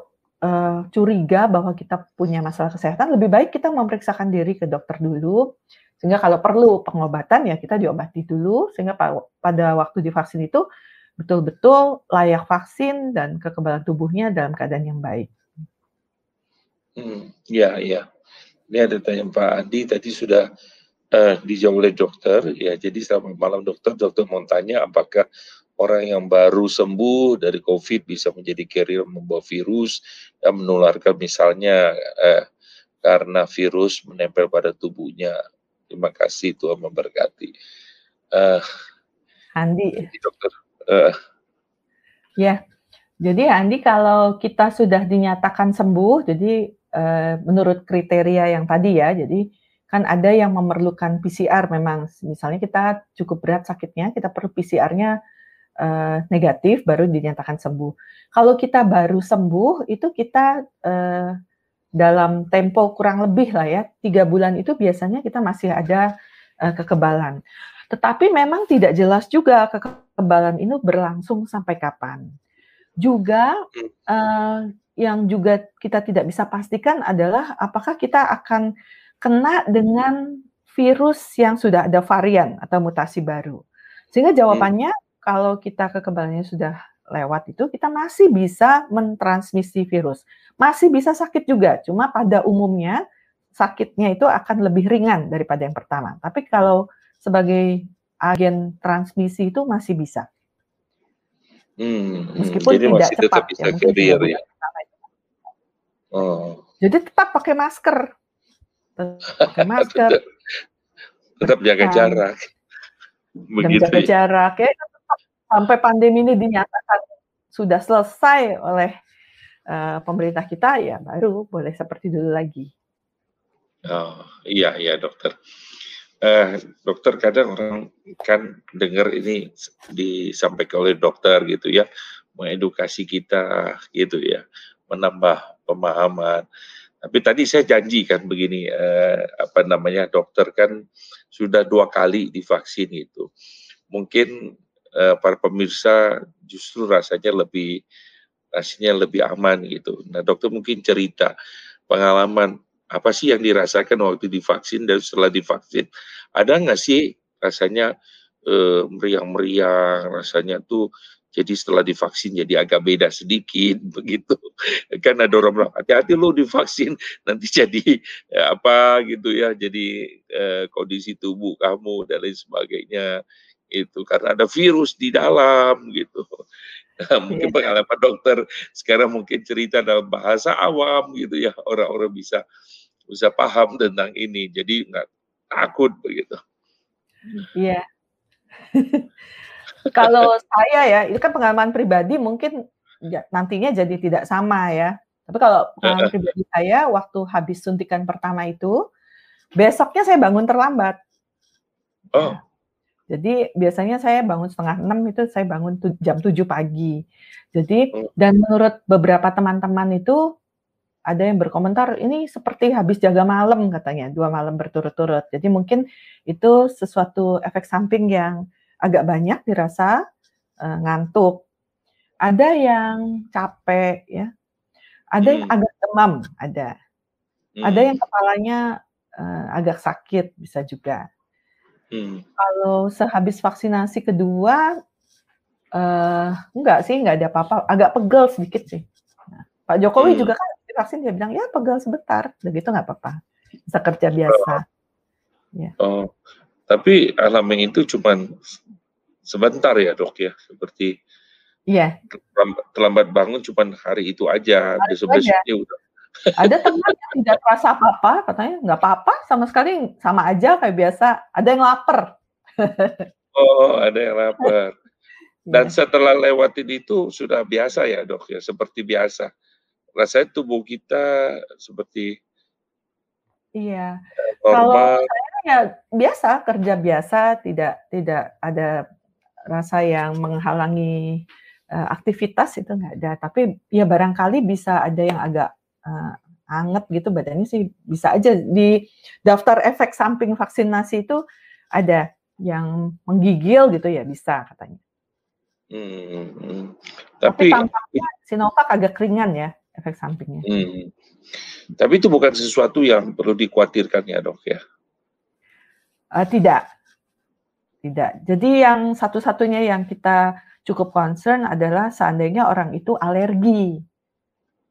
Speaker 2: uh, curiga bahwa kita punya masalah kesehatan, lebih baik kita memeriksakan diri ke dokter dulu, sehingga kalau perlu pengobatan ya kita diobati dulu, sehingga pada waktu divaksin itu betul-betul layak vaksin dan kekebalan tubuhnya dalam keadaan yang baik.
Speaker 1: Hmm, ya, ya. Ini ada tanya Pak Adi tadi sudah uh, dijawab oleh dokter. Ya, jadi selamat malam dokter. Dokter mau tanya apakah orang yang baru sembuh dari COVID bisa menjadi carrier membawa virus dan menularkan misalnya eh, karena virus menempel pada tubuhnya. Terima kasih Tuhan memberkati. Uh,
Speaker 2: Andi. Dokter. Uh, ya, jadi Andi kalau kita sudah dinyatakan sembuh, jadi uh, menurut kriteria yang tadi ya, jadi kan ada yang memerlukan PCR memang, misalnya kita cukup berat sakitnya, kita perlu PCR-nya uh, negatif baru dinyatakan sembuh. Kalau kita baru sembuh itu kita uh, dalam tempo kurang lebih lah ya tiga bulan itu biasanya kita masih ada uh, kekebalan. Tetapi memang tidak jelas juga kekebalan ini berlangsung sampai kapan. Juga uh, yang juga kita tidak bisa pastikan adalah apakah kita akan kena dengan virus yang sudah ada varian atau mutasi baru. Sehingga jawabannya kalau kita kekebalannya sudah lewat itu kita masih bisa mentransmisi virus. Masih bisa sakit juga, cuma pada umumnya sakitnya itu akan lebih ringan daripada yang pertama. Tapi kalau sebagai agen transmisi itu masih bisa.
Speaker 1: Hmm, hmm.
Speaker 2: Meskipun
Speaker 1: jadi
Speaker 2: tidak
Speaker 1: masih tetap
Speaker 2: cepat
Speaker 1: bisa
Speaker 2: ya,
Speaker 1: carrier ya. Oh,
Speaker 2: Jadi tetap pakai masker, tetap pakai masker,
Speaker 1: tetap, tetap jaga
Speaker 2: bertahan,
Speaker 1: jarak. Begitu
Speaker 2: jaga
Speaker 1: ya.
Speaker 2: jarak ya tetap sampai pandemi ini dinyatakan sudah selesai oleh eh, pemerintah kita ya baru boleh seperti dulu lagi.
Speaker 1: Oh, iya iya dokter. Eh, dokter kadang orang kan dengar ini disampaikan oleh dokter gitu ya, mengedukasi kita gitu ya, menambah pemahaman. Tapi tadi saya janji kan begini, eh, apa namanya dokter kan sudah dua kali divaksin itu. Mungkin eh, para pemirsa justru rasanya lebih rasanya lebih aman gitu. Nah dokter mungkin cerita pengalaman apa sih yang dirasakan waktu divaksin dan setelah divaksin ada nggak sih rasanya eh, meriang-meriang rasanya tuh jadi setelah divaksin jadi agak beda sedikit begitu kan ada orang bilang hati-hati lo divaksin nanti jadi eh, apa gitu ya jadi eh, kondisi tubuh kamu dan lain sebagainya itu karena ada virus di dalam gitu Nah, mungkin
Speaker 2: Iya.
Speaker 1: pengalaman dokter sekarang mungkin cerita dalam bahasa awam gitu ya orang-orang bisa bisa paham tentang ini jadi nggak takut begitu.
Speaker 2: Iya. Kalau saya ya, itu kan pengalaman pribadi mungkin ja- nantinya jadi tidak sama ya. Tapi kalau pengalaman pribadi saya waktu habis suntikan pertama itu, besoknya saya bangun terlambat.
Speaker 1: Oh,
Speaker 2: Jadi biasanya saya bangun setengah enam itu saya bangun tu- jam 7 pagi. Jadi
Speaker 1: Oh.
Speaker 2: dan menurut beberapa teman-teman itu ada yang berkomentar ini seperti habis jaga malam katanya dua malam berturut-turut. Jadi mungkin itu sesuatu efek samping yang agak banyak dirasa eh, ngantuk. Ada yang capek ya, ada yang
Speaker 1: Hmm.
Speaker 2: agak demam, ada. Ada
Speaker 1: hmm,
Speaker 2: yang kepalanya eh, agak sakit bisa juga.
Speaker 1: hmm.
Speaker 2: Kalau sehabis vaksinasi kedua, eh enggak sih, enggak ada apa-apa. Agak pegel sedikit sih. Nah, Pak Jokowi
Speaker 1: Hmm.
Speaker 2: juga kan divaksin dia bilang ya pegel sebentar, begitu nggak apa-apa, bisa kerja biasa.
Speaker 1: Oh, tapi alamnya itu cuman sebentar ya dok ya, seperti
Speaker 2: Iya,
Speaker 1: terlambat, terlambat bangun cuman hari itu aja,
Speaker 2: Hari itu
Speaker 1: besok besoknya udah.
Speaker 2: ada teman yang tidak terasa apa-apa, katanya nggak apa-apa, sama sekali sama aja kayak biasa. Ada yang lapar.
Speaker 1: Oh, ada yang lapar. Dan
Speaker 2: Iya.
Speaker 1: setelah lewatin itu sudah biasa ya dok ya, seperti biasa. Rasanya tubuh kita seperti
Speaker 2: Iya. Kalau
Speaker 1: normal.
Speaker 2: saya ya biasa kerja biasa, tidak tidak ada rasa yang menghalangi eh, aktivitas itu nggak ada. Tapi ya barangkali bisa ada yang agak eh, anget gitu badannya sih bisa aja di daftar efek samping vaksinasi itu ada yang menggigil gitu ya bisa katanya.
Speaker 1: Hmm, hmm.
Speaker 2: Tapi
Speaker 1: Tapi
Speaker 2: tampaknya Sinovac agak ringan ya efek sampingnya.
Speaker 1: Hmm. Tapi itu bukan sesuatu yang perlu dikhawatirkan ya dok ya.
Speaker 2: Eh, tidak, tidak. Jadi yang satu-satunya yang kita cukup concern adalah seandainya orang itu alergi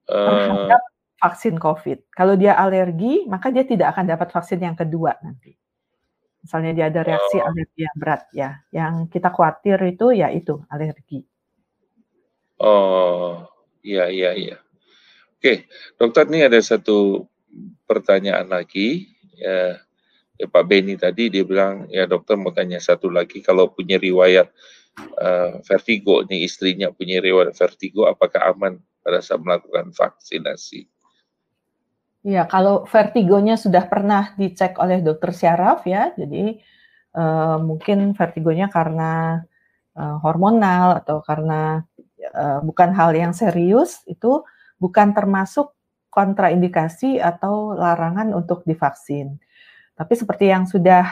Speaker 1: Eh,
Speaker 2: terhadap vaksin COVID. Kalau dia alergi, maka dia tidak akan dapat vaksin yang kedua nanti. Misalnya dia ada reaksi alergi yang berat ya. Yang kita khawatir itu ya itu alergi.
Speaker 1: oh, iya iya iya. Oke, dokter ini ada satu pertanyaan lagi. Ya, ya Pak Beni tadi dia bilang ya dokter mau tanya satu lagi kalau punya riwayat eh, vertigo nih istrinya punya riwayat vertigo apakah aman pada saat melakukan vaksinasi?
Speaker 2: Ya, kalau vertigonya sudah pernah dicek oleh dokter syaraf ya, jadi eh, mungkin vertigonya karena eh, hormonal atau karena eh, bukan hal yang serius, itu bukan termasuk kontraindikasi atau larangan untuk divaksin. Tapi seperti yang sudah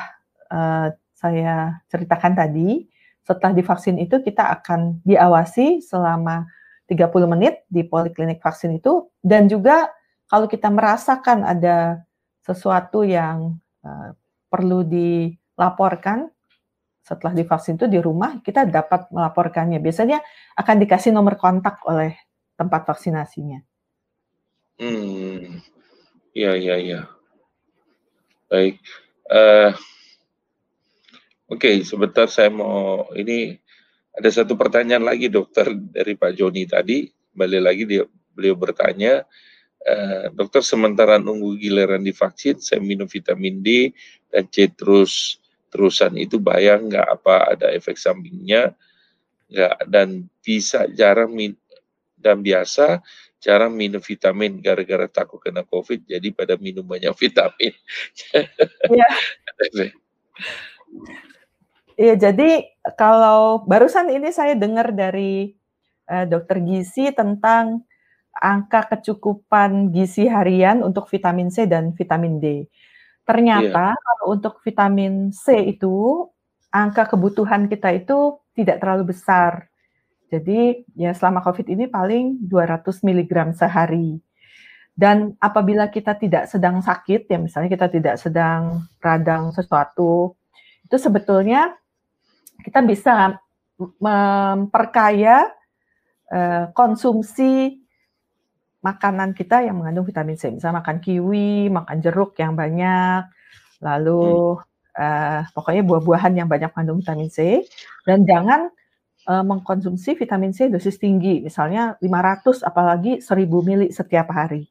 Speaker 2: eh, saya ceritakan tadi, setelah divaksin itu kita akan diawasi selama 30 menit di poliklinik vaksin itu dan juga kalau kita merasakan ada sesuatu yang uh, perlu dilaporkan setelah divaksin itu di rumah, kita dapat melaporkannya. Biasanya akan dikasih nomor kontak oleh tempat vaksinasinya.
Speaker 1: Hmm, iya iya iya. Baik. Eh, Oke, sebentar saya mau ini ada satu pertanyaan lagi dokter dari Pak Joni tadi. Balik lagi dia beliau bertanya, e, dokter sementara nunggu giliran divaksin, saya minum vitamin D dan C terus terusan itu bayang nggak apa ada efek sampingnya nggak dan bisa jarang dan biasa jarang minum vitamin gara-gara takut kena covid jadi pada minum banyak vitamin.
Speaker 2: Iya. Iya, jadi kalau barusan ini saya dengar dari uh, dokter gizi tentang angka kecukupan gizi harian untuk vitamin C dan vitamin D. Ternyata iya. kalau untuk vitamin C itu angka kebutuhan kita itu tidak terlalu besar. Jadi ya selama COVID ini paling 200 mg sehari. Dan apabila kita tidak sedang sakit, ya misalnya kita tidak sedang radang sesuatu, itu sebetulnya kita bisa memperkaya uh, konsumsi makanan kita yang mengandung vitamin C. Misalnya makan kiwi, makan jeruk yang banyak, lalu uh, pokoknya buah-buahan yang banyak mengandung vitamin C, dan jangan uh, mengkonsumsi vitamin C dosis tinggi, misalnya 500 apalagi 1000 mili setiap hari.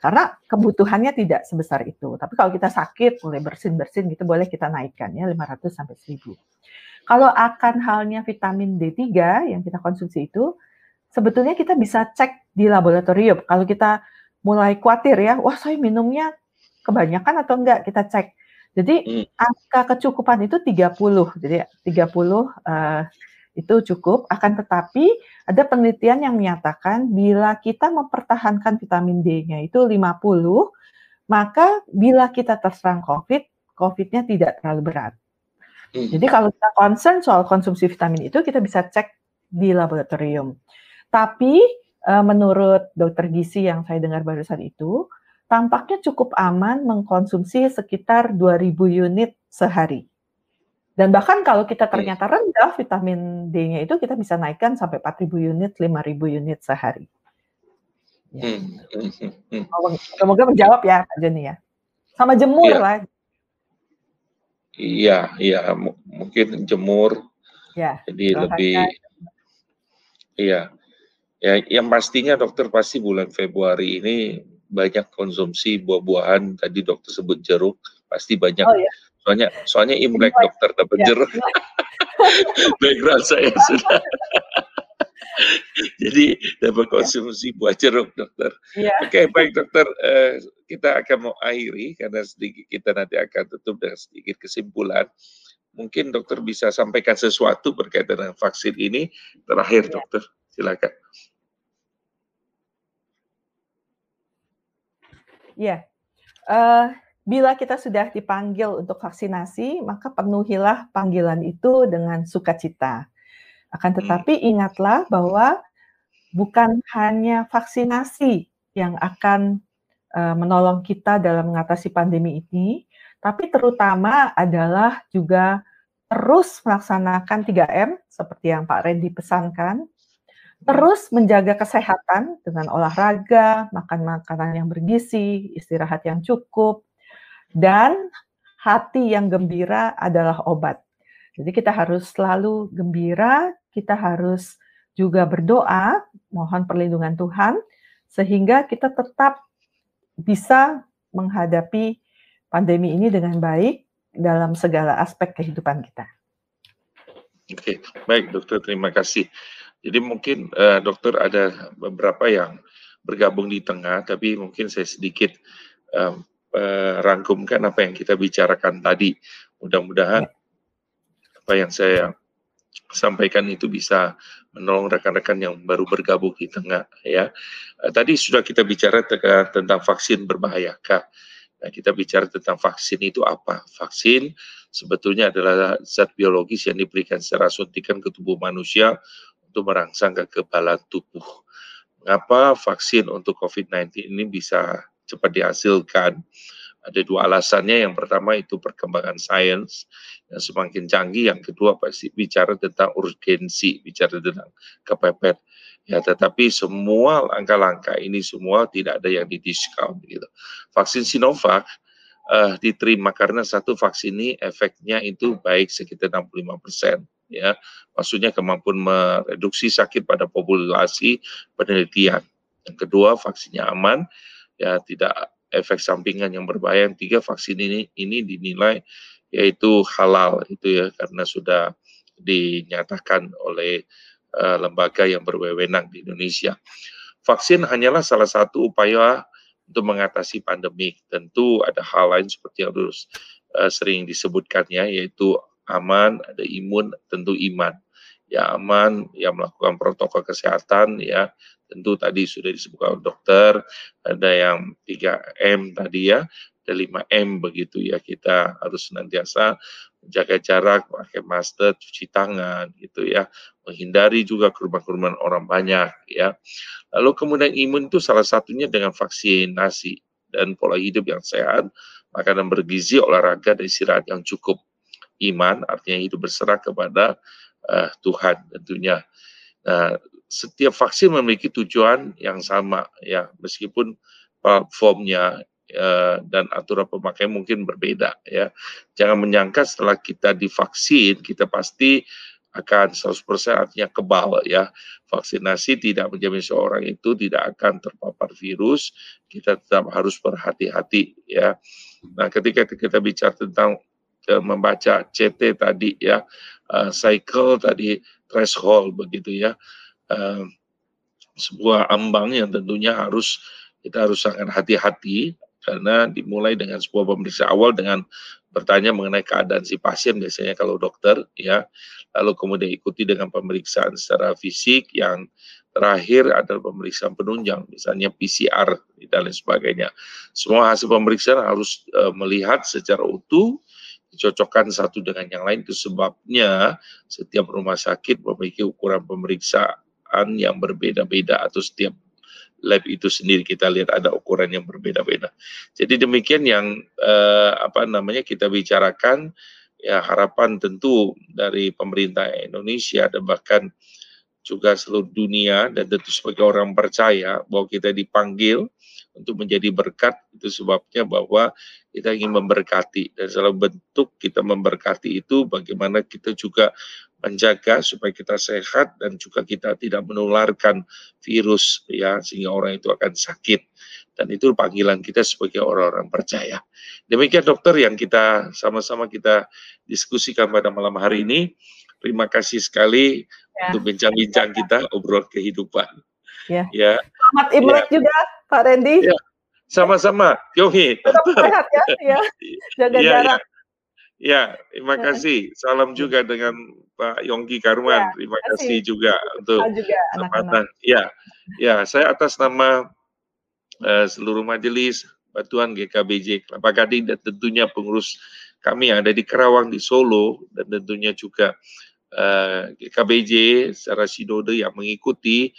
Speaker 2: Karena kebutuhannya tidak sebesar itu. Tapi kalau kita sakit, mulai bersin-bersin gitu, boleh kita naikkan ya 500 sampai 1000. Kalau akan halnya vitamin D3 yang kita konsumsi itu, sebetulnya kita bisa cek di laboratorium. Kalau kita mulai khawatir ya, wah saya minumnya kebanyakan atau enggak, kita cek. Jadi hmm. angka kecukupan itu 30. Jadi 30 uh, itu cukup. Akan tetapi ada penelitian yang menyatakan bila kita mempertahankan vitamin D-nya itu 50, maka bila kita terserang COVID, COVID-nya tidak terlalu berat. Hmm. Jadi kalau kita concern soal konsumsi vitamin itu, kita bisa cek di laboratorium. Tapi uh, menurut dokter gizi yang saya dengar barusan itu, tampaknya cukup aman mengkonsumsi sekitar 2000 unit sehari. Dan bahkan kalau kita ternyata rendah vitamin D-nya itu kita bisa naikkan sampai 4000 unit, 5000 unit sehari. Ya. Hmm, hmm, hmm, hmm. Semoga menjawab ya Pak Joni ya. Sama jemur ya. lah
Speaker 1: Iya, iya, mungkin jemur. Ya, jadi lebih iya. Ya, yang pastinya dokter pasti bulan Februari ini banyak konsumsi buah-buahan. Tadi dokter sebut jeruk, pasti banyak. Oh, ya. Soalnya soalnya Imlek dokter dapat ya. jeruk. Background saya sudah. Jadi dapat iya. konsumsi buah jeruk, dokter. Ya. Oke, okay, baik dokter. Uh, kita akan mau akhiri karena sedikit kita nanti akan tutup dengan sedikit kesimpulan. Mungkin dokter bisa sampaikan sesuatu berkaitan dengan vaksin ini. Terakhir, ya. dokter, silakan.
Speaker 2: Ya, uh, bila kita sudah dipanggil untuk vaksinasi, maka penuhilah panggilan itu dengan sukacita akan hmm. tetapi ingatlah bahwa bukan hanya vaksinasi yang akan uh, menolong kita dalam mengatasi pandemi ini, tapi terutama adalah juga terus melaksanakan 3M seperti yang Pak Randy pesankan, terus menjaga kesehatan dengan olahraga, makan makanan yang bergizi, istirahat yang cukup, dan hati yang gembira adalah obat. Jadi kita harus selalu gembira, kita harus juga berdoa, mohon perlindungan Tuhan, sehingga kita tetap bisa menghadapi pandemi ini dengan baik dalam segala aspek kehidupan kita.
Speaker 1: Oke, baik dokter, terima kasih. Jadi mungkin uh, dokter ada beberapa yang bergabung di tengah, tapi mungkin saya sedikit um, rangkumkan apa yang kita bicarakan tadi. Mudah-mudahan ya. apa yang saya sampaikan itu bisa menolong rekan-rekan yang baru bergabung di tengah ya. Eh, tadi sudah kita bicara tentang vaksin berbahayakah. Nah, kita bicara tentang vaksin itu apa? Vaksin sebetulnya adalah zat biologis yang diberikan secara suntikan ke tubuh manusia untuk merangsang kekebalan tubuh. Mengapa vaksin untuk COVID-19 ini bisa cepat dihasilkan? Ada dua alasannya. Yang pertama itu perkembangan sains yang semakin canggih. Yang kedua pasti bicara tentang urgensi, bicara tentang kepepet. Ya, tetapi semua langkah-langkah ini semua tidak ada yang didiskon gitu. Vaksin Sinovac uh, diterima karena satu vaksin ini efeknya itu baik sekitar 65 persen ya maksudnya kemampuan mereduksi sakit pada populasi penelitian yang kedua vaksinnya aman ya tidak efek sampingan yang berbahaya yang tiga vaksin ini ini dinilai yaitu halal itu ya karena sudah dinyatakan oleh uh, lembaga yang berwenang di Indonesia vaksin hanyalah salah satu upaya untuk mengatasi pandemi. Tentu ada hal lain seperti yang terus uh, sering disebutkan ya, yaitu aman, ada imun, tentu iman. Ya aman, ya melakukan protokol kesehatan ya, tentu tadi sudah disebutkan dokter, ada yang 3M tadi ya, ada 5M begitu ya, kita harus senantiasa menjaga jarak, pakai masker, cuci tangan gitu ya, menghindari juga kerumunan orang banyak ya. Lalu kemudian imun itu salah satunya dengan vaksinasi dan pola hidup yang sehat, makanan bergizi, olahraga dan istirahat yang cukup. Iman artinya hidup berserah kepada uh, Tuhan tentunya. Nah, setiap vaksin memiliki tujuan yang sama ya, meskipun platformnya uh, dan aturan pemakaian mungkin berbeda ya. Jangan menyangka setelah kita divaksin kita pasti akan 100% artinya kebal ya. Vaksinasi tidak menjamin seorang itu tidak akan terpapar virus. Kita tetap harus berhati-hati ya. Nah, ketika kita bicara tentang uh, membaca CT tadi ya, uh, cycle tadi threshold begitu ya. Uh, sebuah ambang yang tentunya harus kita harus sangat hati-hati karena dimulai dengan sebuah pemeriksaan awal dengan bertanya mengenai keadaan si pasien biasanya kalau dokter ya lalu kemudian ikuti dengan pemeriksaan secara fisik yang terakhir adalah pemeriksaan penunjang misalnya PCR dan lain sebagainya semua hasil pemeriksaan harus uh, melihat secara utuh dicocokkan satu dengan yang lain sebabnya setiap rumah sakit memiliki ukuran pemeriksaan yang berbeda-beda atau setiap lab itu sendiri kita lihat ada ukuran yang berbeda-beda. Jadi demikian yang eh, apa namanya kita bicarakan ya harapan tentu dari pemerintah Indonesia dan bahkan juga seluruh dunia dan tentu sebagai orang percaya bahwa kita dipanggil untuk menjadi berkat itu sebabnya bahwa kita ingin memberkati dan salah bentuk kita memberkati itu bagaimana kita juga menjaga supaya kita sehat dan juga kita tidak menularkan virus ya sehingga orang itu akan sakit dan itu panggilan kita sebagai orang-orang percaya. Demikian dokter yang kita sama-sama kita diskusikan pada malam hari ini. Terima kasih sekali ya. untuk bincang-bincang kita obrol kehidupan.
Speaker 2: Ya. ya. Selamat Imlek ya. juga Pak Randy. Ya.
Speaker 1: Sama-sama, Yohi.
Speaker 2: Tetap sehat ya, ya. jaga ya, jarak. Ya.
Speaker 1: Ya, terima kasih. Salam juga dengan Pak Yongki Karman. Ya, terima kasih, juga untuk kesempatan. Ya, ya, saya atas nama uh, seluruh majelis Batuan GKBJ Kelapa Gading dan tentunya pengurus kami yang ada di Kerawang di Solo dan tentunya juga uh, eh, GKBJ secara sinode yang mengikuti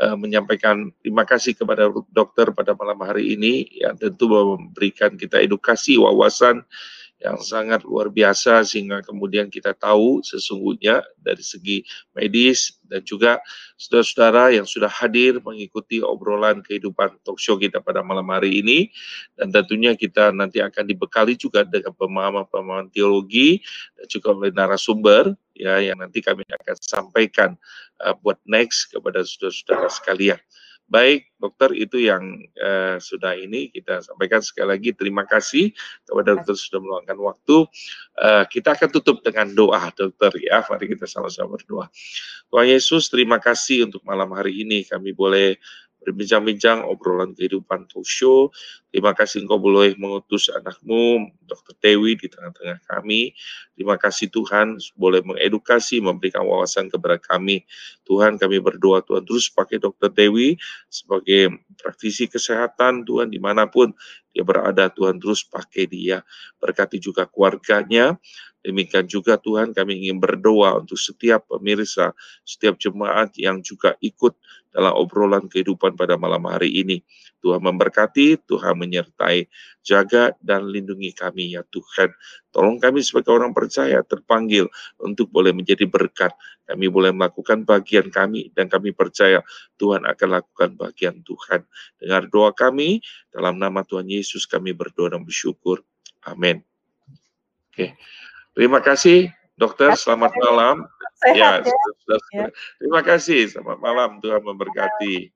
Speaker 1: uh, menyampaikan terima kasih kepada dokter pada malam hari ini. Yang tentu memberikan kita edukasi wawasan yang sangat luar biasa sehingga kemudian kita tahu sesungguhnya dari segi medis dan juga saudara-saudara yang sudah hadir mengikuti obrolan kehidupan talk show kita pada malam hari ini dan tentunya kita nanti akan dibekali juga dengan pemahaman-pemahaman teologi dan juga oleh narasumber ya yang nanti kami akan sampaikan uh, buat next kepada saudara-saudara sekalian. Baik, dokter itu yang uh, sudah ini kita sampaikan sekali lagi terima kasih kepada dokter sudah meluangkan waktu. Uh, kita akan tutup dengan doa, dokter ya. Mari kita sama-sama berdoa. Tuhan Yesus, terima kasih untuk malam hari ini kami boleh berbincang-bincang obrolan kehidupan talk show. Terima kasih engkau boleh mengutus anakmu, Dr. Dewi di tengah-tengah kami. Terima kasih Tuhan boleh mengedukasi, memberikan wawasan kepada kami. Tuhan kami berdoa Tuhan terus pakai Dr. Dewi sebagai praktisi kesehatan Tuhan di mana pun dia berada Tuhan terus pakai dia. Berkati juga keluarganya, Demikian juga Tuhan kami ingin berdoa untuk setiap pemirsa, setiap jemaat yang juga ikut dalam obrolan kehidupan pada malam hari ini. Tuhan memberkati, Tuhan menyertai, jaga dan lindungi kami ya Tuhan. Tolong kami sebagai orang percaya terpanggil untuk boleh menjadi berkat. Kami boleh melakukan bagian kami dan kami percaya Tuhan akan lakukan bagian Tuhan. Dengar doa kami, dalam nama Tuhan Yesus kami berdoa dan bersyukur. Amin. Oke. Terima kasih dokter, selamat malam.
Speaker 2: Sehat ya.
Speaker 1: ya. Terima kasih, selamat malam. Tuhan memberkati.